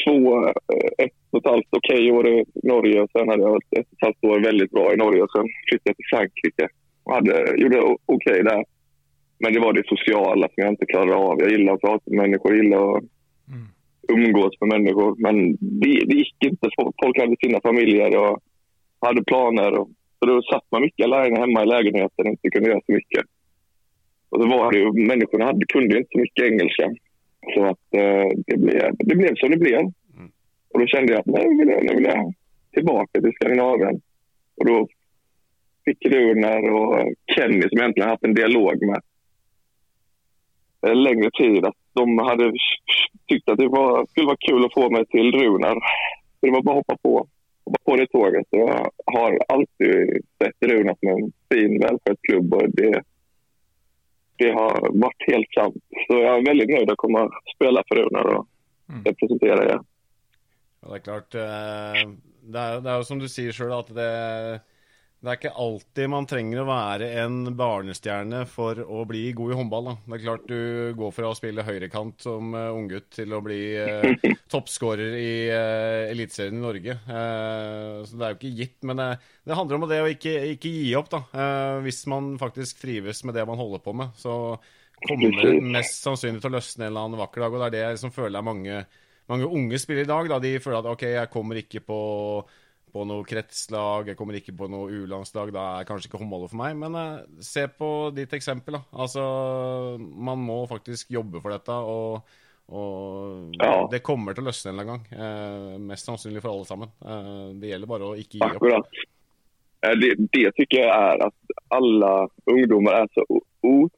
två, eh, ett och ett halvt okej år i Norge och sen hade jag ett och ett halvt år väldigt bra i Norge och sen flyttade jag till Frankrike och hade, gjorde okej okay där. Men det var det sociala som jag inte klarade av. Jag gillar att prata med människor, jag gillar att Mm. umgås med människor. Men det, det gick inte. Folk hade sina familjer och hade planer. Och, så då satt man mycket alene hemma i lägenheten och inte kunde göra så mycket. Och så var det ju, människorna hade, kunde ju inte så mycket engelska. Så att eh, det, blev, det blev som det blev. Och då kände jag att nej, nu vill jag, nu vill jag tillbaka till Skandinavien. Och då fick Runar och Kenny, som egentligen haft en dialog med en längre tid, att de hade tyckt att det var, skulle vara kul att få mig till Runar. Så det var bara att hoppa på, på det tåget. Jag har alltid sett Runar som en fin välskött klubb och det, det har varit helt sant. Så jag är väldigt nöjd att komma spela för Runar och Mm. representera er. Ja, det er klart eh, det er, det er jo som du sier sjøl, at det, Det er ikke alltid man trenger å være en barnestjerne for å bli god i håndball. Da. Det er klart du går fra å spille høyrekant som uh, unggutt til å bli uh, toppskårer i uh, Eliteserien i Norge. Uh, så det er jo ikke gitt. Men det, det handler om det å ikke, ikke gi opp, da. hvis man faktisk trives med det man holder på med. Så kommer det mest sannsynlig til å løsne en eller annen vakker dag. Og det er det jeg liksom føler er mange, mange unge spillere i dag. Da. De føler at OK, jeg kommer ikke på på noe kretslag, jeg kommer ikke på noe U-landslag. Da er kanskje ikke håndballet for meg. Men eh, se på ditt eksempel. da. Altså, Man må faktisk jobbe for dette. og, og ja. Det kommer til å løsne en eller annen gang. Eh, mest sannsynlig for alle sammen. Eh, det gjelder bare å ikke gi opp. Akkurat. Eh, det, det tycker jeg er at alle ungdommer er så o,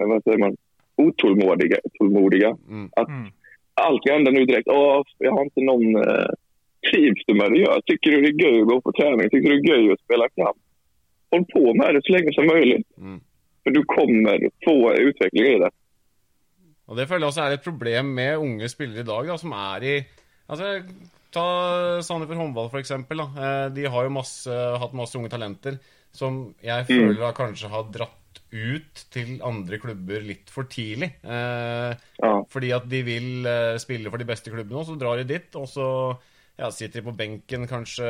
vad säger man, otålmodiga. Tålmodiga. Mm. Att mm. allt kan hända nu direkt. Åh, jag har inte någon eh, Trivs du med det Ja, Tycker du det är gøy å gå på trening? Tycker du det är gøy å spille kamp? Hold på med det så lenge som mulig. Mm. For du kommer få utvikling i det. Og Det føler jeg også er et problem med unge spillere i dag, da, som er i altså, Ta Sandefjord håndball, f.eks. Eh, de har jo masse, hatt masse unge talenter som jeg mm. føler mm. kanskje har dratt ut til andre klubber litt for tidlig. Eh, ja. Fordi at de vil eh, spille for de beste klubbene, og så drar de dit. Og så ja, sitter de på benken kanskje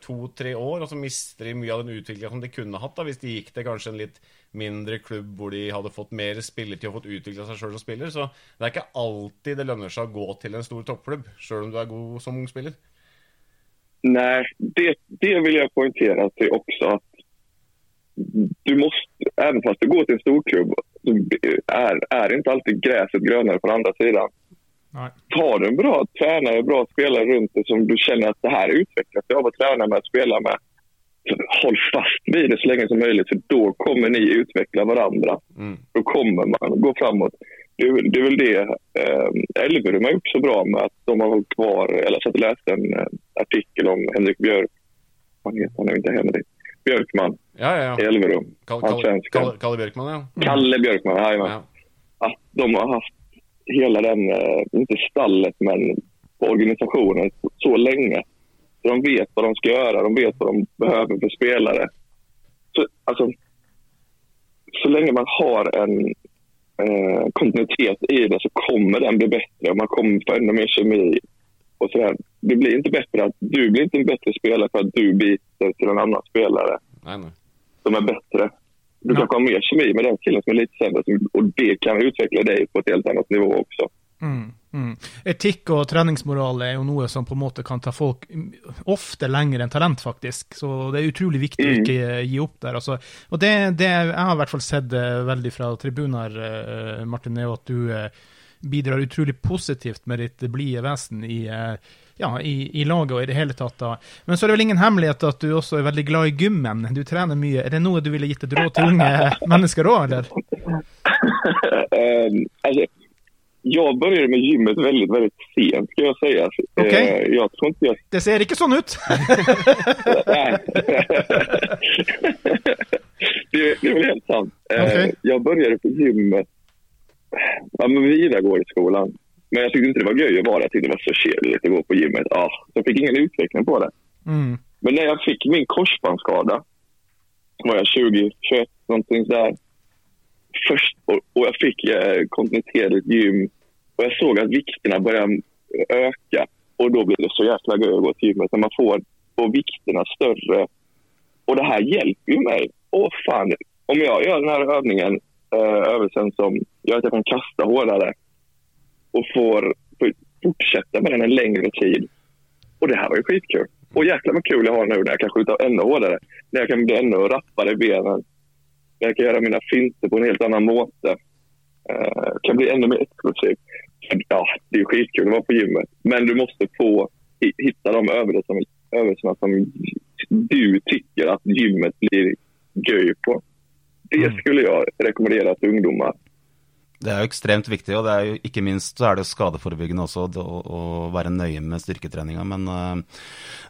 to-tre år, og så mister de mye av den utviklinga som de kunne hatt da, hvis de gikk til kanskje en litt mindre klubb hvor de hadde fått mer spilletid og fått utvikla seg sjøl som spiller. Så det er ikke alltid det lønner seg å gå til en stor toppklubb, sjøl om du er god som ung spiller. Nei, det, det vil jeg poengtere til også. at du måste, även fast du går til en storklubb, er, er ikke alltid gräset grönare på den andre siden. Nej. Tar du en bra tränare, bra spelare runt dig som du känner att det här utvecklas av att träna med, att spela med. Håll fast vid det så länge som möjligt för då kommer ni utveckla varandra. Mm. Då kommer man gå framåt. Det är, det är väl det eh, Elverum har gjort så bra med att de har hållit kvar, eller så att jag läste en eh, artikel om Henrik Björk, han heter han inte Henrik? Björkman ja, ja, ja. i Elverum. Kalle, Kalle, Kalle Björkman, ja. Mm. Kalle Björkman, ja. Att de har haft hela den, ikke inte stallet, men organisationen så länge. Så de vet vad de ska göra, de vet vad de behöver för spelare. Så, alltså, så länge man har en eh, kontinuitet i det så kommer den bli bättre och man kommer få ännu mer kemi. Och så Det blir inte bättre att, du blir inte en bättre spelare för att du byter till en annan spelare nej, nej. som är bättre. Du kan ha mer kemi med den killen som er litt sämre och det kan utvikle deg på et helt annet nivå også. Mm, mm. Etikk og treningsmoral er jo noe som på en måte kan ta folk ofte lenger enn talent, faktisk. Så det er utrolig viktig mm. å ikke gi opp der. Altså. Og det, det, jeg har i hvert fall sett eh, veldig fra tribuner, eh, Martin, er at du eh, bidrar utrolig positivt med ditt blide vesen i ja, i, i, laget og i det hele tatt. da. Men så er det vel ingen hemmelighet at du også er veldig glad i gymmen. Du trener mye. Er det noe du ville gitt et råd til unge mennesker òg, eller? um, altså, jeg begynte med gymmet veldig veldig sent, skal jeg si. Altså, okay. Jeg tror ikke jeg... Det ser ikke sånn ut! Det, det er vel helt sant. Uh, okay. Jeg begynte på gymmet ja, men videregående skolen. Men jag tyckte inte det var gøy å være. Jag tyckte det var så kedligt att gå på gymmet. Ah, så jag fick ingen utveckling på det. Mm. Men när jag fick min korsbandsskada var jag 20, 21 någonting där. Först, och, och jag fick eh, kontinuerligt gym och jag såg att vikterna började öka. Och då blir det så jäkla gøy å gå till gymmet när man får, får vikterna större. Och det här hjälper ju mig. Åh fan, om jag gör den här övningen, eh, övelsen som gör att jag kan kasta hårdare och får, får fortsätta med den en längre tid. Och det här var ju skitkul. Och jäklar vad kul jag har nu när jag kan skjuta ännu hårdare. När jag kan bli ännu rappare i benen. När jag kan göra mina finter på en helt annan måte. Uh, kan bli ännu mer explosiv. Ja, det är skitkul att vara på gymmet. Men du måste få hitta de övelserna, som, som du tycker att gymmet blir göj på. Det mm. skulle jag rekommendera till ungdomar. Det er jo ekstremt viktig, og det er jo ikke minst så er det jo skadeforebyggende også å, å være nøye med styrketreninga. Men, uh,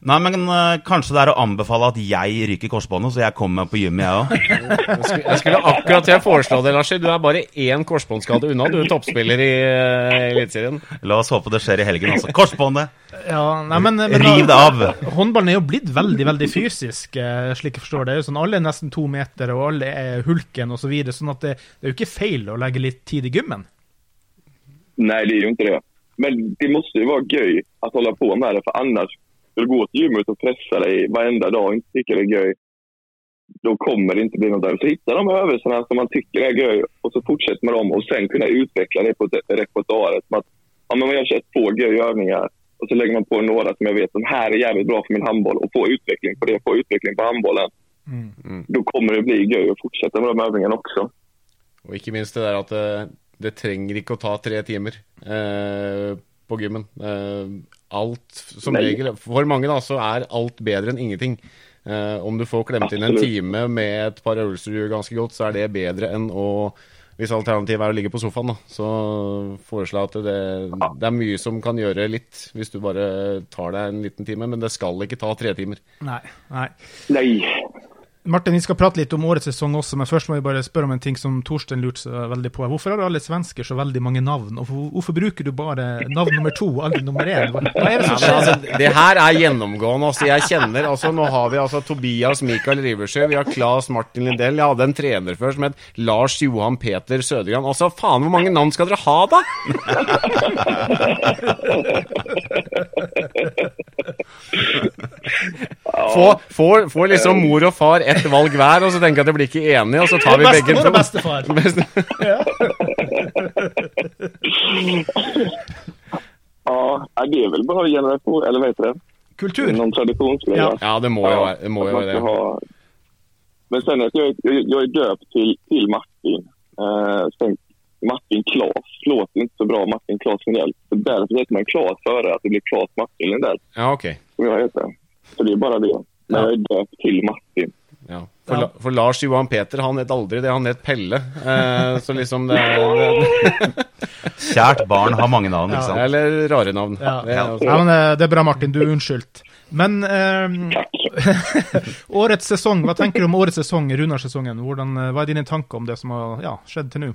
nei, men uh, kanskje det er å anbefale at jeg ryker korsbåndet, så jeg kommer meg på gymmet, jeg òg. jeg, jeg skulle akkurat til å foreslå det, Lars. Du er bare én korsbåndskade unna. Du er toppspiller i uh, Eliteserien. La oss håpe det skjer i helgen, altså. Korsbåndet! Ja, nei, men, men, Riv det av! Håndballen er jo blitt veldig veldig fysisk, slik jeg forstår det. sånn, Alle er nesten to meter, og alle er hulken osv. Så videre, sånn at det, det er jo ikke feil å legge litt tid i gymmen? Nej, det är ju inte det. Men det måste ju vara göj att hålla på med det, för annars, ska du gå till gymmet och pressa dig varenda dag och inte tycka det är göj, då kommer det inte bli något där. Så hitta de övelserna som man tycker är göj och så fortsätter med dem och sen kunna utveckla det på repertoaret. Att, ja, men man gör ett två göjövningar och så lägger man på några som jag vet som här är jävligt bra för min handboll och få utveckling på det, få utveckling på handbollen. Mm. Mm. Då kommer det bli göj att fortsätta med de övningarna också. Og ikke minst det der at det, eh, det trenger ikke å ta tre timer eh, på gymmen. Eh, alt som Nei. regel For mange da, så er alt bedre enn ingenting. Eh, om du får klemt inn en time med et par øvelser du gjør ganske godt, så er det bedre enn å hvis alternativet er å ligge på sofaen, da, så foreslår jeg at det, det, er mye som kan gjøre litt, hvis du bare tar deg en liten time. Men det skal ikke ta tre timer. Nei. Nei. Nei. Martin, vi skal prate litt om årets sesong også, men først må vi bare spørre om en ting som Torstein lurte seg veldig på. Hvorfor har alle svensker så veldig mange navn, og hvorfor bruker du bare navn nummer to og aldri nummer én? Hva er det som skjer? Ja, altså, det her er gjennomgående. Altså, jeg kjenner, altså, Nå har vi altså Tobias Mikael Riversjø, vi har Claes Martin Lindell, jeg hadde en trener før som het Lars Johan Peter Sødegran. Altså, faen, hvor mange navn skal dere ha, da? Få, få, få liksom mor og far ett valg hver, og så tenker jeg at jeg blir ikke enig, og så tar vi begge to. Bestefar. ja, det er vel bare generasjon, eller vet du det? Kultur. Noen tradisjonsgreier. Ja. ja, det må jo være det. Må jo være det. Men sen at jeg, jeg, jeg er døpt til, til Martin. Uh, Martin Klas låter inte så bra, Martin Klas Lindell. Så därför heter man Klas före att det blir Klas Martin Lindell. Ja, okej. Okay. Som jag heter. Så det är bara det. Men jag är döpt till Martin. For, ja. for, Lars Johan Peter han het aldri det, han het Pelle. Eh, så liksom det, det Kjært barn har mange navn, ikke sant? Ja, eller rare navn. Ja. Det, er ja, men eh, det er bra, Martin. Du er unnskyldt. Men eh, årets sesong, hva tenker du om årets sesong, Runar-sesongen? Eh, hva er dine tanker om det som har ja, skjedd til nå?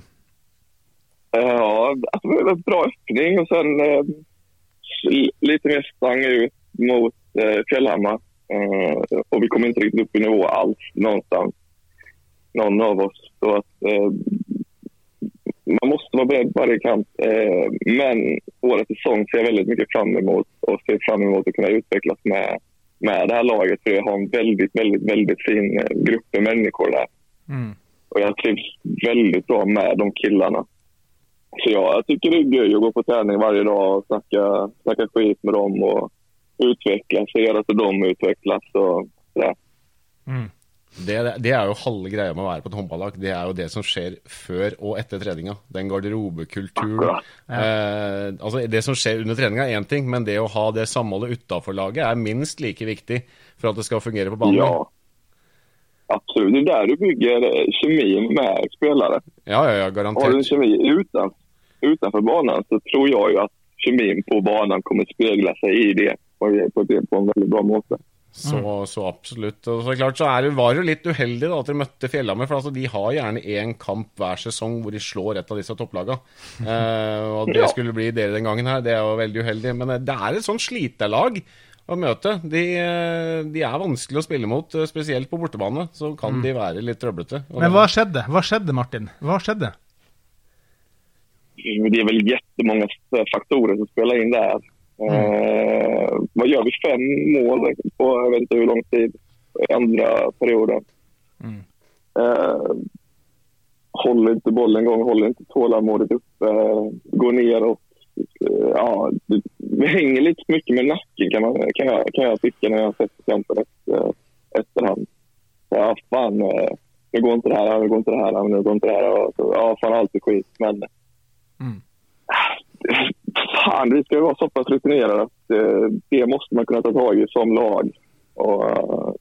Ja, alltså det er en bra økning. Og så eh, lite mer sprang ut mot eh, Fjällhammar. Eh, och vi kom inte riktigt upp i nivå alls någonstans, någon av oss. Så att, eh, man måste vara beredd på varje kamp. Eh, men årets säsong ser jag väldigt mycket fram emot och ser fram emot att kunna utvecklas med, med det här laget. För jag har en väldigt, väldigt, väldigt fin eh, grupp med människor där. Mm. Och jag trivs väldigt bra med de killarna. Så ja, jag tycker det är göj att gå på träning varje dag och snacka, snacka skit med dem och utvecklas, gjør at de utvecklas och sådär. Mm. Det, det, er jo halve greia med å være på et håndballag. Det er jo det som skjer før og etter treninga. Den garderobekulturen. Eh, altså det som skjer under treninga er én ting, men det å ha det samholdet utafor laget er minst like viktig for at det skal fungere på banen. Ja, absolutt. Det er der du bygger kjemien med spillere. Ja, ja, ja, garantert. Har du kjemi uten, utenfor banen, så tror jeg jo at kjemien på banen kommer speile seg i det på, på, på en veldig bra måte. Så, mm. så, absolutt. Og så klart så er det, var det litt uheldig da, at dere møtte Fjellhammer. For altså, de har gjerne én kamp hver sesong hvor de slår et av disse topplagene. Eh, og det skulle bli dere den gangen her, det er jo veldig uheldig. Men eh, det er et sånn sliterlag å møte. De, eh, de, er vanskelig å spille mot, eh, spesielt på bortebane. Så kan mm. de være litt trøblete. Men hva skjedde? Hva skjedde, Martin? Hva skjedde? det er vel jettemange faktorer som spiller inn der. Mm. Eh, vad gör vi? Fem mål på jag vet inte hur lång tid i andra perioden. Mm. Eh, håller inte bollen igång, håller inte tålamodet uppe, går ner och eh, ja, det, hänger lite mycket med nacken kan, man, kan, jag, kan jag tycka när jag har sett kampen efter, efterhand. Ja, fan, nå nu går inte det här, nu går inte det här, nu går inte det här. Ja, fan alltid skit. Men Mm. Fan, vi ska ju vara så pass rutinerade det, det måste man kunna ta tag i som lag och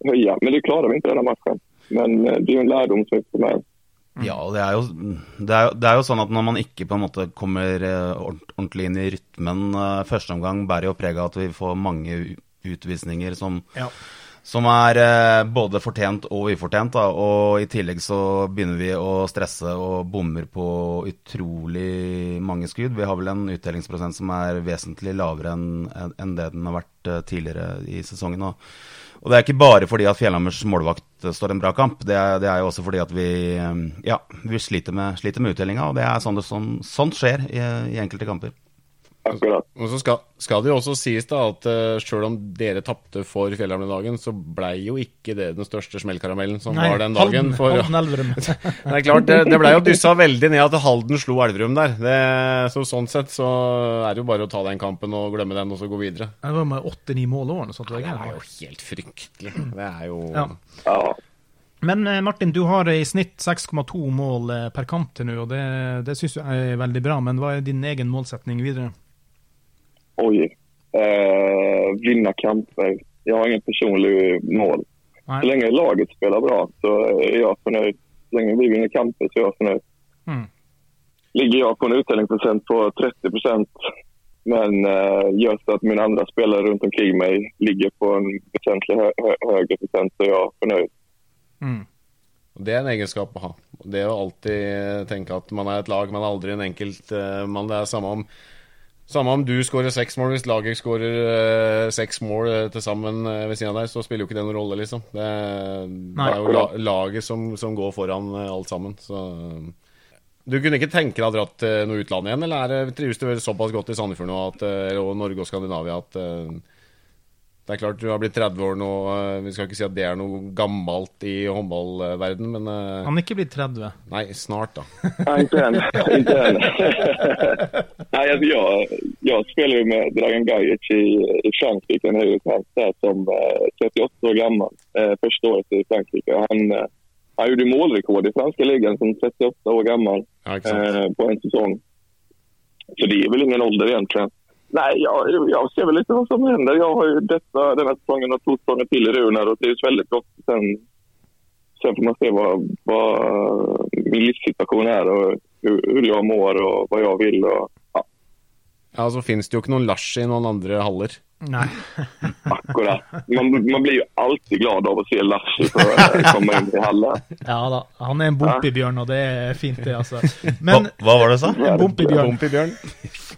høye. höja. Men det klarer vi inte den matchen. Men det det är en lärdom som vi får med Ja, og det er, jo, det, er, det er, jo, sånn at når man ikke på en måte kommer eh, ordentlig inn i rytmen første omgang, bærer jo preg av at vi får mange utvisninger som, ja. Som er eh, både fortjent og ufortjent. Da. Og i tillegg så begynner vi å stresse og bommer på utrolig mange skudd. Vi har vel en utdelingsprosent som er vesentlig lavere enn en det den har vært uh, tidligere i sesongen. Og og det er ikke bare fordi at Fjellhammers målvakt står en bra kamp. Det er, det er jo også fordi at vi, ja, vi sliter med, sliter med uttellinga. Og det er sånn det sånn, sånt skjer i, i enkelte kamper. Akkurat. Og så skal, skal, det jo også sies da at uh, eh, sjøl om dere tapte for Fjellhamn-dagen, så blei jo ikke det den største smellkaramellen som Nei, var den dagen. For, Halden, det er klart, det, det blei jo dyssa veldig ned at Halden slo Elverum der. Det, så Sånn sett så er det jo bare å ta den kampen og glemme den, og så gå videre. Det var med åtte-ni mål over sånt. Det er jo helt fryktelig. Det er jo ja. Men eh, Martin, du har i snitt 6,2 mål eh, per kamp til nå, og det, det syns jeg er veldig bra. Men hva er din egen målsetning videre? Oj, eh, vinna kamper. Jag har inget personligt mål. Nej. Så länge laget spelar bra så är jag förnöjd. Så länge vi vinner kamper så är jag förnöjd. Mm. Ligger jag på en utdelningsprocent på 30 procent men eh, gör så att mina andra spelare runt omkring mig ligger på en väsentligt hö högre procent så är jag förnöjd. Mm. Det er en egenskap å ha. Det å alltid tenke at man er et lag, man er aldri en enkelt man. Det er samme om samme om du skårer seks mål, hvis laget skårer uh, seks mål uh, til sammen uh, ved siden av deg, så spiller jo ikke det noen rolle, liksom. Det, det er jo la, laget som, som, går foran alt sammen. Så Du kunne ikke tenke deg å dra til noe utland igjen, eller er, trives du såpass godt i Sandefjord nå, at, og Norge og Skandinavia, at det er klart du har blitt 30 år nå. Eh, vi skal ikke si at det er noe gammelt i håndballverden, men uh, Han er ikke blitt 30? Nei, snart, da. Nei, ikke ennå. Ikke alltså jag jeg jo med Dragan Gajic i, i Frankrike. Han er jo som uh, 38 år gammel. Eh, første året i Frankrike. Han, uh, han gjorde målrekord i franske ligan som 38 år gammel ja, på en säsong. Så det er väl ingen ålder egentlig. Nej, jag, jag ser väl lite vad som händer. Jag har ju detta, den här säsongen och två säsonger till i Runar och trivs väldigt gott. Sen, sen får man se vad, vad min livssituation är och hur, hur jag mår och vad jag vill. Och, ja. så finnes det jo ikke noen Lars i noen andre haller. Nei. Akkurat. Man, man, blir jo alltid glad av å se Larsi komme inn i hallen. Ja da, han er en bompibjørn, og det er fint, det, altså. Men, hva, hva, var det du sa? Bompibjørn. bompibjørn.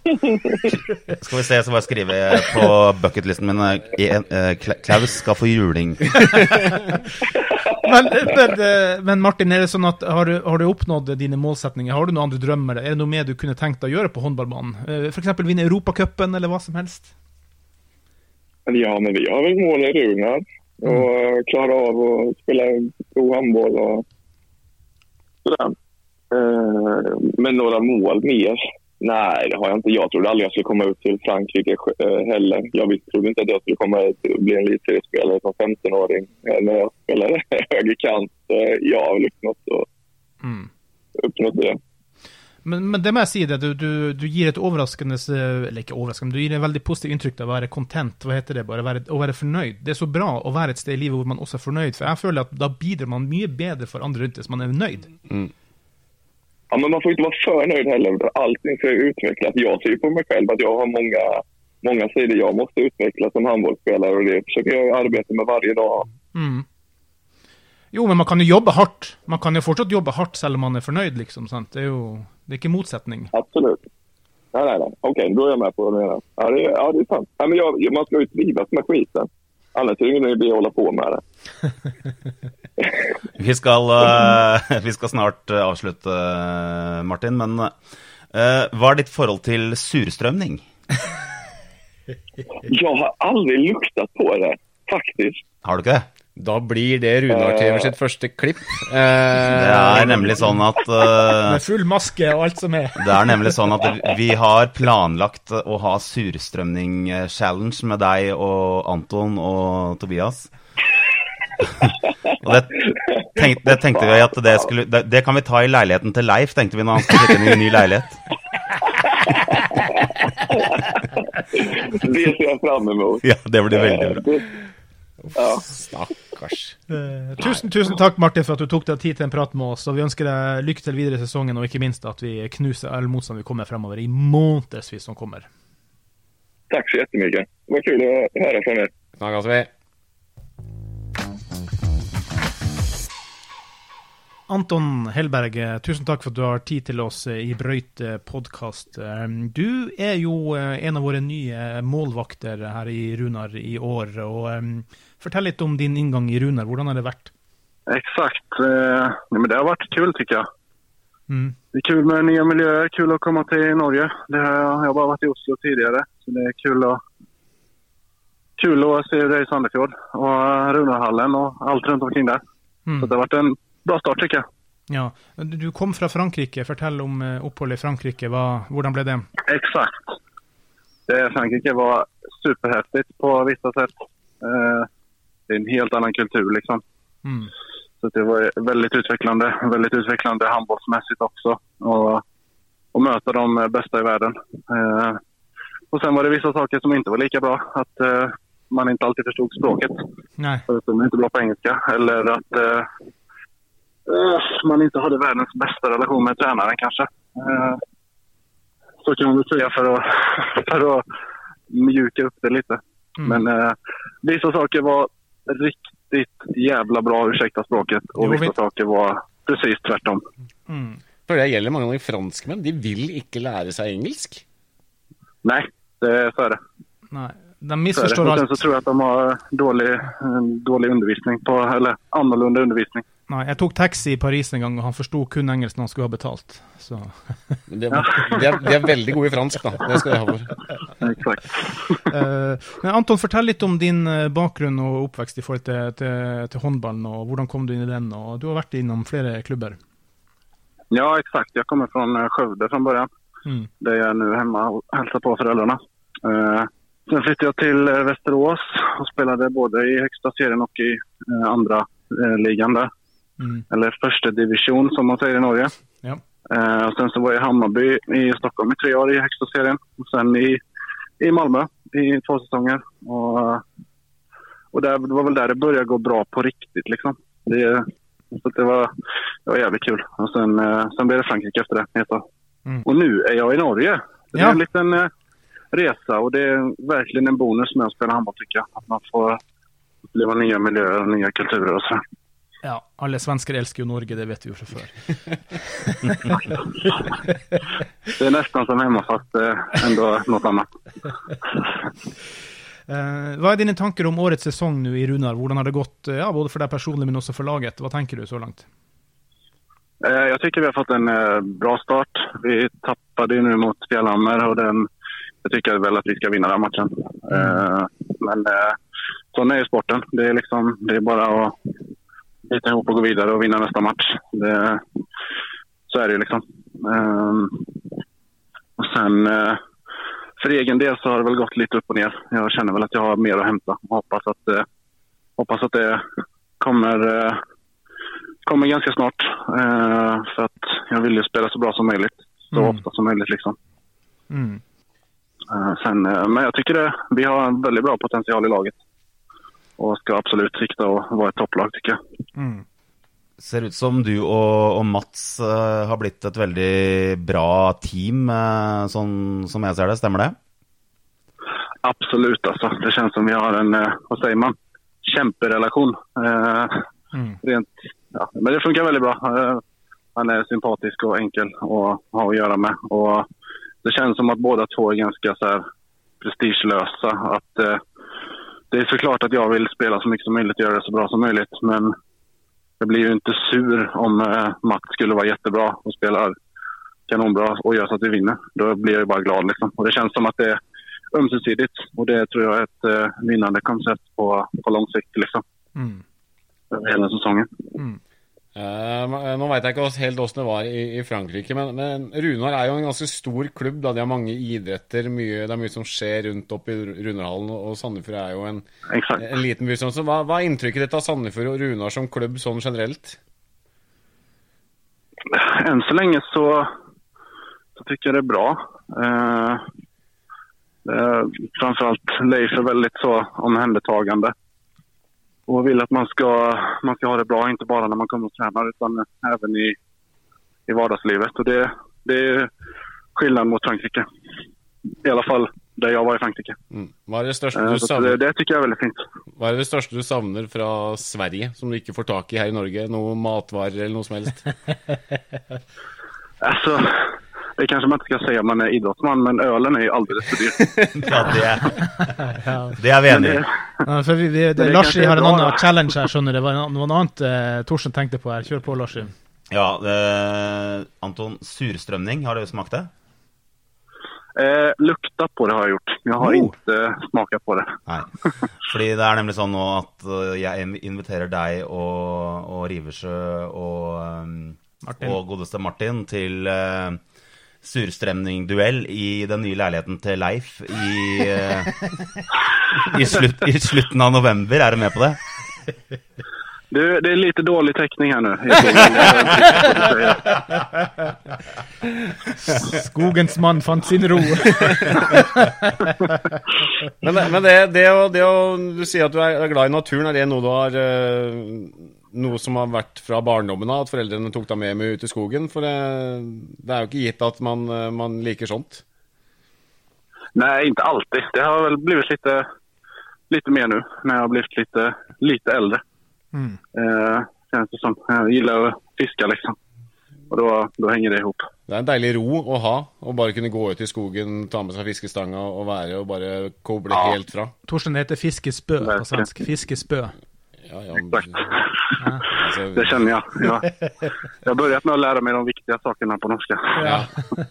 skal vi se, så bare skrive på bucketlisten min eh, eh, Klaus skal få juling. men, men, eh, men, Martin, er det sånn at har du, har du, oppnådd dine målsetninger? Har du noen andre drømmer? Er det noe mer du kunne tenkt deg å gjøre på håndballbanen? F.eks. vinne Europacupen, eller hva som helst? Ja, men vi har vel mål i Runar Og mm. klarar av å spille god håndball og sådär. Eh, men några mål mer? Nei, det har jeg ikke. Jeg trodde aldri jeg skulle komme ut til Frankrike eh, heller. Jeg trodde ikke at jeg skulle komme ut å bli en elitseriespelare som 15-åring Når jeg spiller spelade högerkant. Jag har vel oppnådd, och, mm. det. Men, men, det må jeg si, det. Du, du, du, gir et overraskende Eller ikke overraskende, du gir et veldig positivt inntrykk av å være content. Hva heter det? Bare være, å være fornøyd. Det er så bra å være et sted i livet hvor man også er fornøyd. For jeg føler at da bidrar man mye bedre for andre rundt hvis man er nøyd. Mm. Ja, men man får ikke være for nøyd heller. Allting skal utvikles. Jeg ser på meg selv at jeg har mange, mange sider jeg må utvikle som håndballspiller, og det forsøker jeg å arbeide med hver dag. Mm. Jo, men man kan jo jobbe hardt. Man kan jo fortsatt jobbe hardt selv om man er fornøyd, liksom. Sant? Det er jo det er ikke motsetning. Absolutt. Nei, nei, nei. OK, da er jeg med på det. Ja, det, ja, det er sant. Nei, men jeg, man skal jo trives med skiten. Ellers er det ingen idé å holde på med det. vi, skal, uh, vi skal snart uh, avslutte, uh, Martin. Men hva er ditt forhold til surstrømning? jeg har aldri luktet på det, faktisk. Har du ikke det? Da blir det Runar TV sitt første klipp. Eh, det er nemlig sånn at eh, Med full maske og alt som er. Det er nemlig sånn at vi har planlagt å ha surstrømning-challenge med deg og Anton og Tobias. og det, tenk, det, tenkte vi at det skulle det, det, kan vi ta i leiligheten til Leif, tenkte vi når han skal flytte inn i en ny leilighet. det ser jeg fram mot. Ja, det blir veldig bra. Ja. Stakkars. Eh, tusen, tusen takk, Martin, for at du tok deg tid til en prat med oss. og Vi ønsker deg lykke til videre i sesongen, og ikke minst at vi knuser all motstand vi kommer fremover i månedsvis som kommer. Takk så jättemycket. Det var kul å høre fra er. Snakkes vi. Anton Hellberg, eh, tusen takk for at du har tid til oss eh, i Brøyt podkast. Du er jo eh, en av våre nye målvakter her i Runar i år. og Fortell litt om din inngang i Runar. Hvordan har det vært? Exakt. Eh, men det har vært kul syns jeg. Mm. Det er kul med nye miljøer, kul å komme til Norge. Det har, jeg har bare vært i Oslo tidligere, så det er kul å kul att se deg i Sandefjord och eh, Runarhallen og alt rundt omkring der. Mm. Så det har vært en bra starter ikke. Ja. Du kom fra Frankrike. Fortell om eh, oppholdet i Frankrike. Hva, hvordan ble det? Exakt. Det Frankrike var superheftig på vissa sett. Eh, det er en helt annen kultur liksom. Mm. Så det var veldig utvecklande. Veldig utvecklande handbollsmässigt Å og, og møte de beste i verden. Eh, och sen var det vissa saker som ikke var lika bra. At man ikke alltid forsto språket. Nei. Att de är bra på engelska. Eller att eh, man inte hade världens bästa relation med tränaren kanske. Eh, så kan man väl säga för att, för att mjuka upp det lite. Mm. Men eh, vissa saker var riktigt jävla bra, ursäkta språket. Och Jo, vissa vi- saker var precis tvärtom. Mm. For det gjelder mange av de franskmenn. De vil ikke lære seg engelsk. Nej, det, så er det. Nei. De misforstår Och sen så tror jag att de har dålig, eh, dårlig undervisning, på, eller annorlunda undervisning. Nei, jeg tok taxi i Paris en gang, og han forsto kun engelsk når han skulle ha betalt. Så Men de, de, er, de er veldig gode i fransk, da. Det skal de ha for. Exakt. Eh, men Anton, fortell litt om din eh, bakgrunn og oppvekst i forhold til, til, til håndballen, og hvordan kom du inn i den? Og du har vært innom flere klubber. Ja, exakt. Jeg kommer fra Skjøvde Skövde från början. Mm. Der jeg är nu hemma och hälsar på foreldrene. Eh, sen flyttade jeg til Vesterås, og och både i högsta serien og i andre andra der. ligan där. Mm. Eller førstedivisjon, division som man sier i Norge. Ja. Eh, och sen så var jag i Hammarby i Stockholm i tre år i högsta serien. Och sen i, i Malmö i två säsonger. Och, och där, det var väl där det började gå bra på riktigt liksom. Det, så det, var, det var jävligt kul. Och sen, eh, sen blev det Frankrike efter det. år. Mm. Och nu är jag i Norge. Det Ja. är en liten eh, resa och det är verkligen en bonus med att spela handboll tycker jag. Att man får uppleva nya miljöer och nya kulturer och så. Ja, alle svensker elsker jo Norge, det vet vi jo fra før. Det er nesten som jeg må fatte enda noe annat. Eh, hva er dine tanker om årets sesong nå i Runar? Hvordan har det gått, eh, ja, både for deg personlig, men også for laget? Hva tenker du så langt? Jeg syns tycker vi har fått en eh, bra start. Vi tappade nå nu mot Fjellhammer, og den, jeg tycker vel at vi skal vinne den matchen. Eh, Men sånn er jo sporten. Det er, liksom, det er bare att bita ihop och gå vidare och vinna nästa match. Det, så är det ju liksom. Eh, Och sen eh, för egen del så har det väl gått lite upp och ner. Jag känner väl att jag har mer att hämta hoppas att, eh, hoppas att det kommer eh, kommer ganska snart. För att jag vill ju spela så bra som möjligt. Så Mm. ofta som möjligt liksom. Mm. Sen, men jag tycker det, vi har en väldigt bra potential i laget. Och skal absolutt sikte å være et topplag tycker jeg. Mm. Ser ut som du og, og Mats uh, har blitt et veldig bra team, uh, sånn som jeg ser det. Stemmer det? Absolutt, altså. Det kjennes som vi har en, uh, hva sier man, kjemperelasjon. Eh, Mm. rent, ja, men det funker veldig bra. Han er sympatisk og enkel å ha å gjøre med. Og det kjennes som at begge två er ganske prestisjeløse. At prestigelösa. Att, det är såklart att jag vill spela så mycket som möjligt och göra det så bra som möjligt. Men jag blir ju inte sur om eh, Max skulle vara jättebra och spelar kanonbra och gör så att vi vinner. Då blir jag ju bara glad. Liksom. Och det känns som att det är ömsesidigt. Och det tror jag är ett eh, vinnande koncept på, på lång sikt. Liksom, Mm. över hela säsongen. Mm. Eh, nå veit jeg ikke helt åssen det var i, i Frankrike, men, men Runar er jo en ganske stor klubb. da De har mange idretter, mye, det er mye som skjer rundt opp i Runarhallen. Og Sandefjord er jo en, en liten by. Så hva, hva er inntrykket ditt av Sandefjord og Runar som klubb sånn generelt? Enn så lenge så, så tycker jeg det er bra. Eh, framfor alt Leif er veldig så omhändertagande. Och vill att man ska, man ska ha det bra, inte bara när man kommer och tränar utan även i, i vardagslivet. Och det, det är skillnad mot Frankrike. I alla fall der jeg var i Frankrike. Mm. Hva, er det største Eh, du savner? det, det är väldigt fint. hva er det største du savner fra Sverige, som du ikke får tak i her i Norge? Noe matvarer eller noe som helst? Alltså, det kanske man inte ska säga om man är idrottsman, men ölen är ju alldeles för dyr. Ja, det, det er vi enig i. Ja, for vi, vi, det, det Larsi er har en da. challenge her, skjønner du. Det var noe annet eh, Torsen tenkte på her. Kjør på, Larsi. Ja, eh, Anton, surstrømning, har du smakt det? Eh, lukta på det har jeg gjort. Jeg har Oh. ikke smakt på det. Nei. Fordi det er nemlig sånn nå at eh, jeg inviterer deg og, og Riversjø og, um, og godeste Martin til uh, surstrømning-duell i den nye leiligheten til Leif i, uh, i, slutt, i slutten av november. Er du med på det? Det, det er lite dårlig tekning her du säger. Skogens mann fant sin ro. Men, men det, det, å, det å Du sier at du er glad i naturen. Er det noe du har eh, Noe som har vært fra barndommen av? At foreldrene tok deg med, meg ut i skogen? For det, det er jo ikke gitt at man, eh, man liker sånt. Nei, ikke alltid. Det har vel blitt litt, litt mer nå, når jeg har blitt litt, litt eldre. Mm. Eh, känns det som. Jeg liker å fiske, liksom. Og da henger hänger det ihop. Det er en deilig ro å ha. Å bare kunne gå ut i skogen, ta med seg fiskestanga og være og bare koble Ja. helt fra. Torsten det heter fiskespø på svensk. Fiskespø. Ja, ja, Exakt. altså, Det känner jag. Ja. Jag har börjat med å lære meg de viktige sakene på norsk. ja. Ja,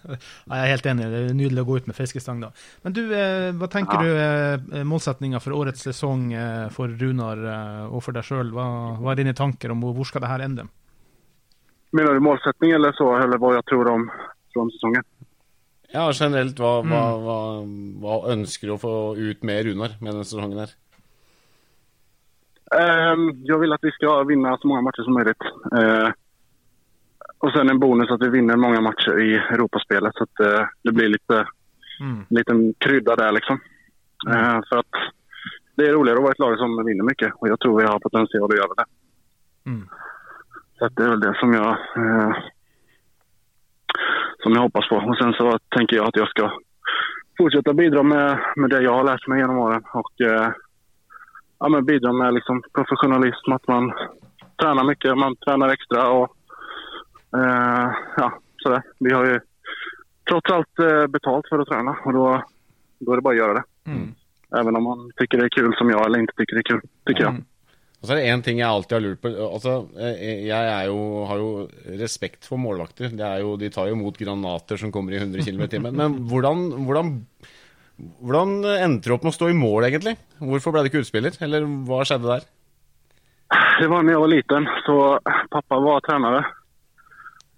jeg er helt enig. Det er nydelig å gå ut med fiskestang, da. Men du, eh, hva tenker Ja. du eh, målsettinga for årets sesong eh, for Runar eh, og for deg sjøl? Hva, hva er dine tanker om hvor skal det her ende? Mener du målsetting eller så? Eller hva jeg tror om från sesongen? ja, generelt, hva, hva, Mm. hva, hva ønsker du å få ut med Runar med denne sesongen her? Ehm, jag vill att vi ska vinna så många matcher som möjligt. Eh, och sen en bonus att vi vinner många matcher i Europaspelet så att eh, det blir lite Mm. en liten krydda där liksom. Eh, för att det är roligare att vara ett lag som vinner mycket och jag tror vi har potential att göra det. Mm. Så att det är väl det som jag, eh, som jag hoppas på. Och sen så tänker jag att jag ska fortsätta bidra med, med det jag har lärt mig genom åren och eh, ja, men bidra med liksom profesjonalism. At man trener mye, man trener ekstra. og eh, ja, det. Vi har jo tross allt eh, betalt for å trene, og da er det bare å gjøre det. Mm. Även om man syns det er kul som jeg, eller ikke syns det er kul, syns jeg. Mm. Og så er det én ting jeg alltid har lurt på. Altså, eh, jeg er jo, har jo respekt for målvakter. Det er jo, de tar jo imot granater som kommer i 100 km i timen. Men hvordan, hvordan, hvordan endte du opp med å stå i mål, egentlig? Hvorfor ble du ikke utspiller? Eller hva skjedde der? Det var da jeg var liten, så pappa var trener.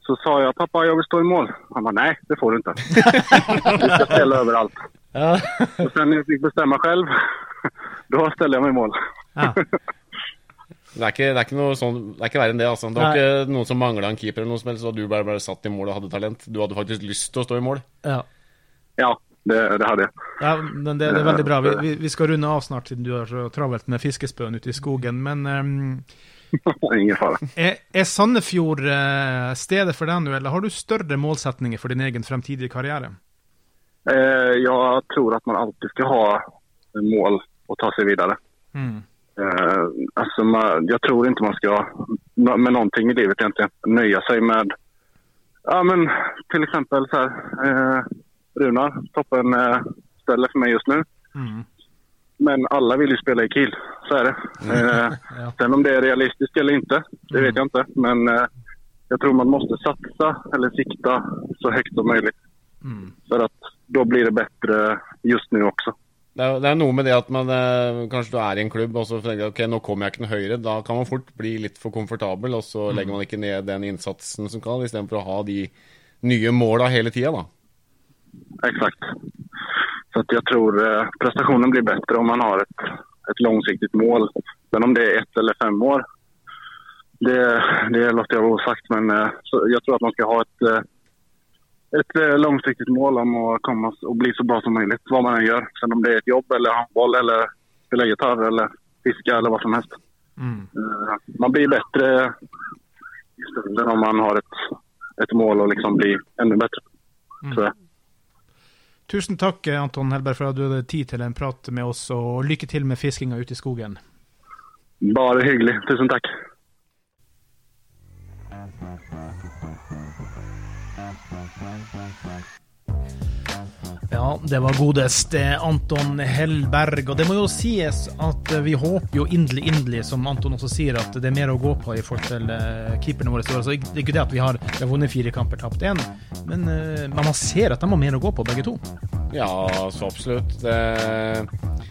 Så sa jeg pappa jeg vil stå i mål. Han sa 'nei, det får du ikke'. Du skal spille overalt. Ja. Och jeg fikk bestemme selv, da själv, jeg meg jag i mål. ja. Det er ikke, det er ikke noe sånn, det er ikke verre enn det. altså. Det var Nei. ikke noen som mangla en keeper, eller noe som helst, og du bare ble satt i mål og hadde talent. Du hadde faktisk lyst til å stå i mål. ja. Ja, det, det hadde jeg. Ja, men det, det er veldig bra. Vi, vi, vi skal runde av snart, siden du har så travelt med fiskespøen ute i skogen. Men um, Ingen fara. er, er Sandefjord eh, stedet for deg nå, eller har du større målsetninger for din egen fremtidige karriere? jeg tror at man alltid skal ha mål å ta seg videre. Mm. Eh, alltså man, jag tror ikke man skal med noe i livet egentlig nøye seg med ja, men til eksempel så her, eh, Runar, toppen eh, ställe för mig just nu. Mm. Men alla vill ju spela i Kiel, så är det. Eh, Ja. sen om det är realistiskt eller inte, det vet jag inte. Men eh, jag tror man måste satsa eller sikta så högt som möjligt. Mm. För att då blir det bättre just nu också. Det er, det er noe med det at man eh, kanskje du er i en klubb og så tenker ok, nå kommer jeg ikke noe høyere. Da kan man fort bli litt for komfortabel, og så legger man ikke ned den innsatsen som kan, istedenfor å ha de nye måla hele tida, da. Exakt. Så att jag tror eh, prestationen blir bättre om man har ett, ett långsiktigt mål. Men om det är ett eller fem år, det, det låter jag vara osagt. Men eh, så jag tror att man ska ha ett, eh, ett långsiktigt mål om att komma och bli så bra som möjligt, vad man än gör. Sen om det är ett jobb eller handboll eller spela gitarr eller fiska eller vad som helst. Eh, Man blir bättre i stunden om man har ett, ett mål och liksom blir ännu bättre. Tror jag. Tusen takk, Anton Helberg, for at du hadde tid til en prat med oss, og lykke til med fiskinga ute i skogen. Bare hyggelig. Tusen tack. Ja, det var godeste Anton Hellberg. Og det må jo sies at vi håper jo inderlig, inderlig, som Anton også sier, at det er mer å gå på i forhold til uh, keeperne våre. Så det er ikke det at vi har, vi vunnet fire kamper, tapt én, uh, men man ser at de har mer å gå på, begge to. Ja, så absolutt. Det,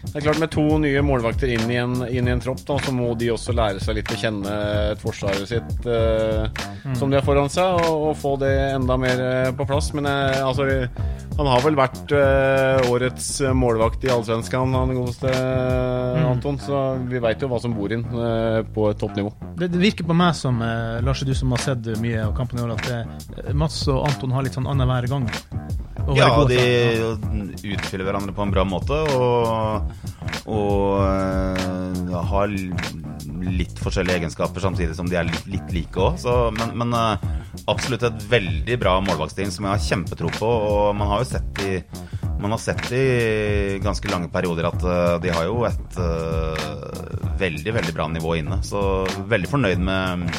det er klart Med to nye målvakter inn i en, inn i en tropp, da, så må de også lære seg litt å kjenne et forsvaret sitt eh, som de har foran seg, og, og få det enda mer eh, på plass. Men eh, altså, han har vel vært eh, årets målvakt i Allsvenskan, han godeste Anton. Så vi veit jo hva som bor inn eh, på et toppnivå. Det, det virker på meg som, eh, Lars, du som har sett mye av kampen i år, at eh, Mats og Anton har litt sånn annenhver gang. Ja, de. Utfyller hverandre på en bra måte. Og, og uh, har litt forskjellige egenskaper, samtidig som de er litt, litt like òg. Men, men uh, absolutt et veldig bra målvaktsteam som jeg har kjempetro på. Og man har jo sett i har sett i ganske lange perioder at uh, de har jo et veldig, veldig bra nivå inne. Så veldig fornøyd med,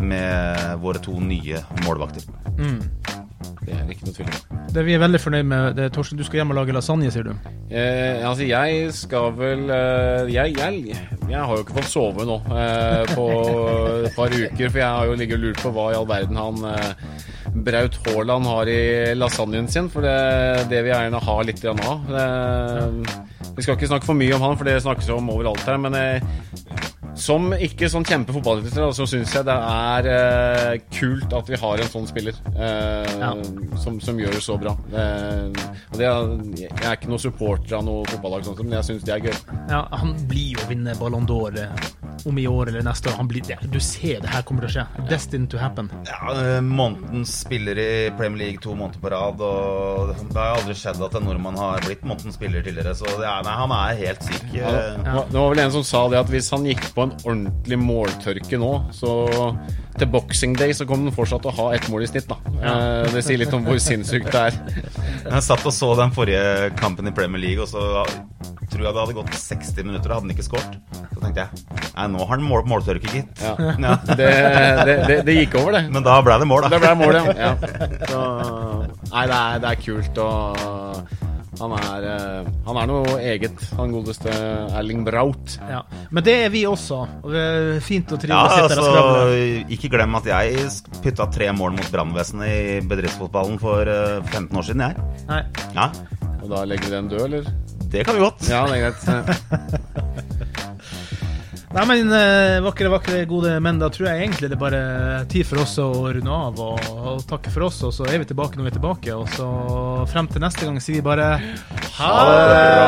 med våre to nye målvakter. Det er ikke noe tvil om. Det vi er veldig fornøyd med, det Torsten, du skal hjem og lage lasagne, sier du? Eh, altså, jeg skal vel eh, jeg, jeg, jeg har jo ikke fått sove nå eh, på et par uker, for jeg har jo ligget og lurt på hva i all verden han eh, Braut Haaland har i lasagnen sin, for det, det vil jeg gjerne ha litt av. Eh, vi skal ikke snakke for mye om han, for det snakkes om overalt her, men eh, som ikke sånn kjempefotballinteressert, så syns jeg det er eh, kult at vi har en sånn spiller eh, Ja. som, som gjør det så bra. Eh, og det er, jeg er ikke noen supporter av noe fotballag, sånt, men jeg syns det er gøy. Ja, han blir jo å vinne Ballon d'Or eh, om i år eller neste år. Han blir, det, du ser det her kommer til å skje. Destined to happen. Ja, eh, Månedens spiller i Premier League to måneder på rad. Og det har aldri skjedd at en nordmann har blitt månedens spiller tidligere. Så det er, nei, han er helt syk. Ja, Ja. det var vel en som sa det at hvis han gikk på en ordentlig måltørke nå, så til Boxing Day så kommer den fortsatt til å ha ett mål i snitt, da. Eh, det sier litt om hvor sinnssykt det er. Jeg satt og så den forrige kampen i Premier League, og så tror jeg det hadde gått 60 minutter, og hadde han ikke skåret. Så tenkte jeg nei, nå har han mål, måltørke, gitt. Ja. Ja. Det, det, det, det gikk over, det. Men da ble det mål, da. Det ble mål, ja. ja. Så, nei, det er, det er kult, og han er, eh, han er noe eget, han godeste Erling Braut. Ja. Men det er vi også. Og det er fint å trive Ja, og sitte der og skravle. altså, ikke glem at jeg putta tre mål mot brannvesenet i bedriftsfotballen for eh, 15 år siden, jeg. Nei. Ja, Og da legger vi den død, eller? det kan vi godt. Ja, det er greit. Nei, men eh, vakre, vakre, gode menn, da tror jeg egentlig det er bare tid for oss å runde av og, og takke for oss, og så er vi tilbake når vi er tilbake. Og så frem til neste gang sier vi bare Ha det bra!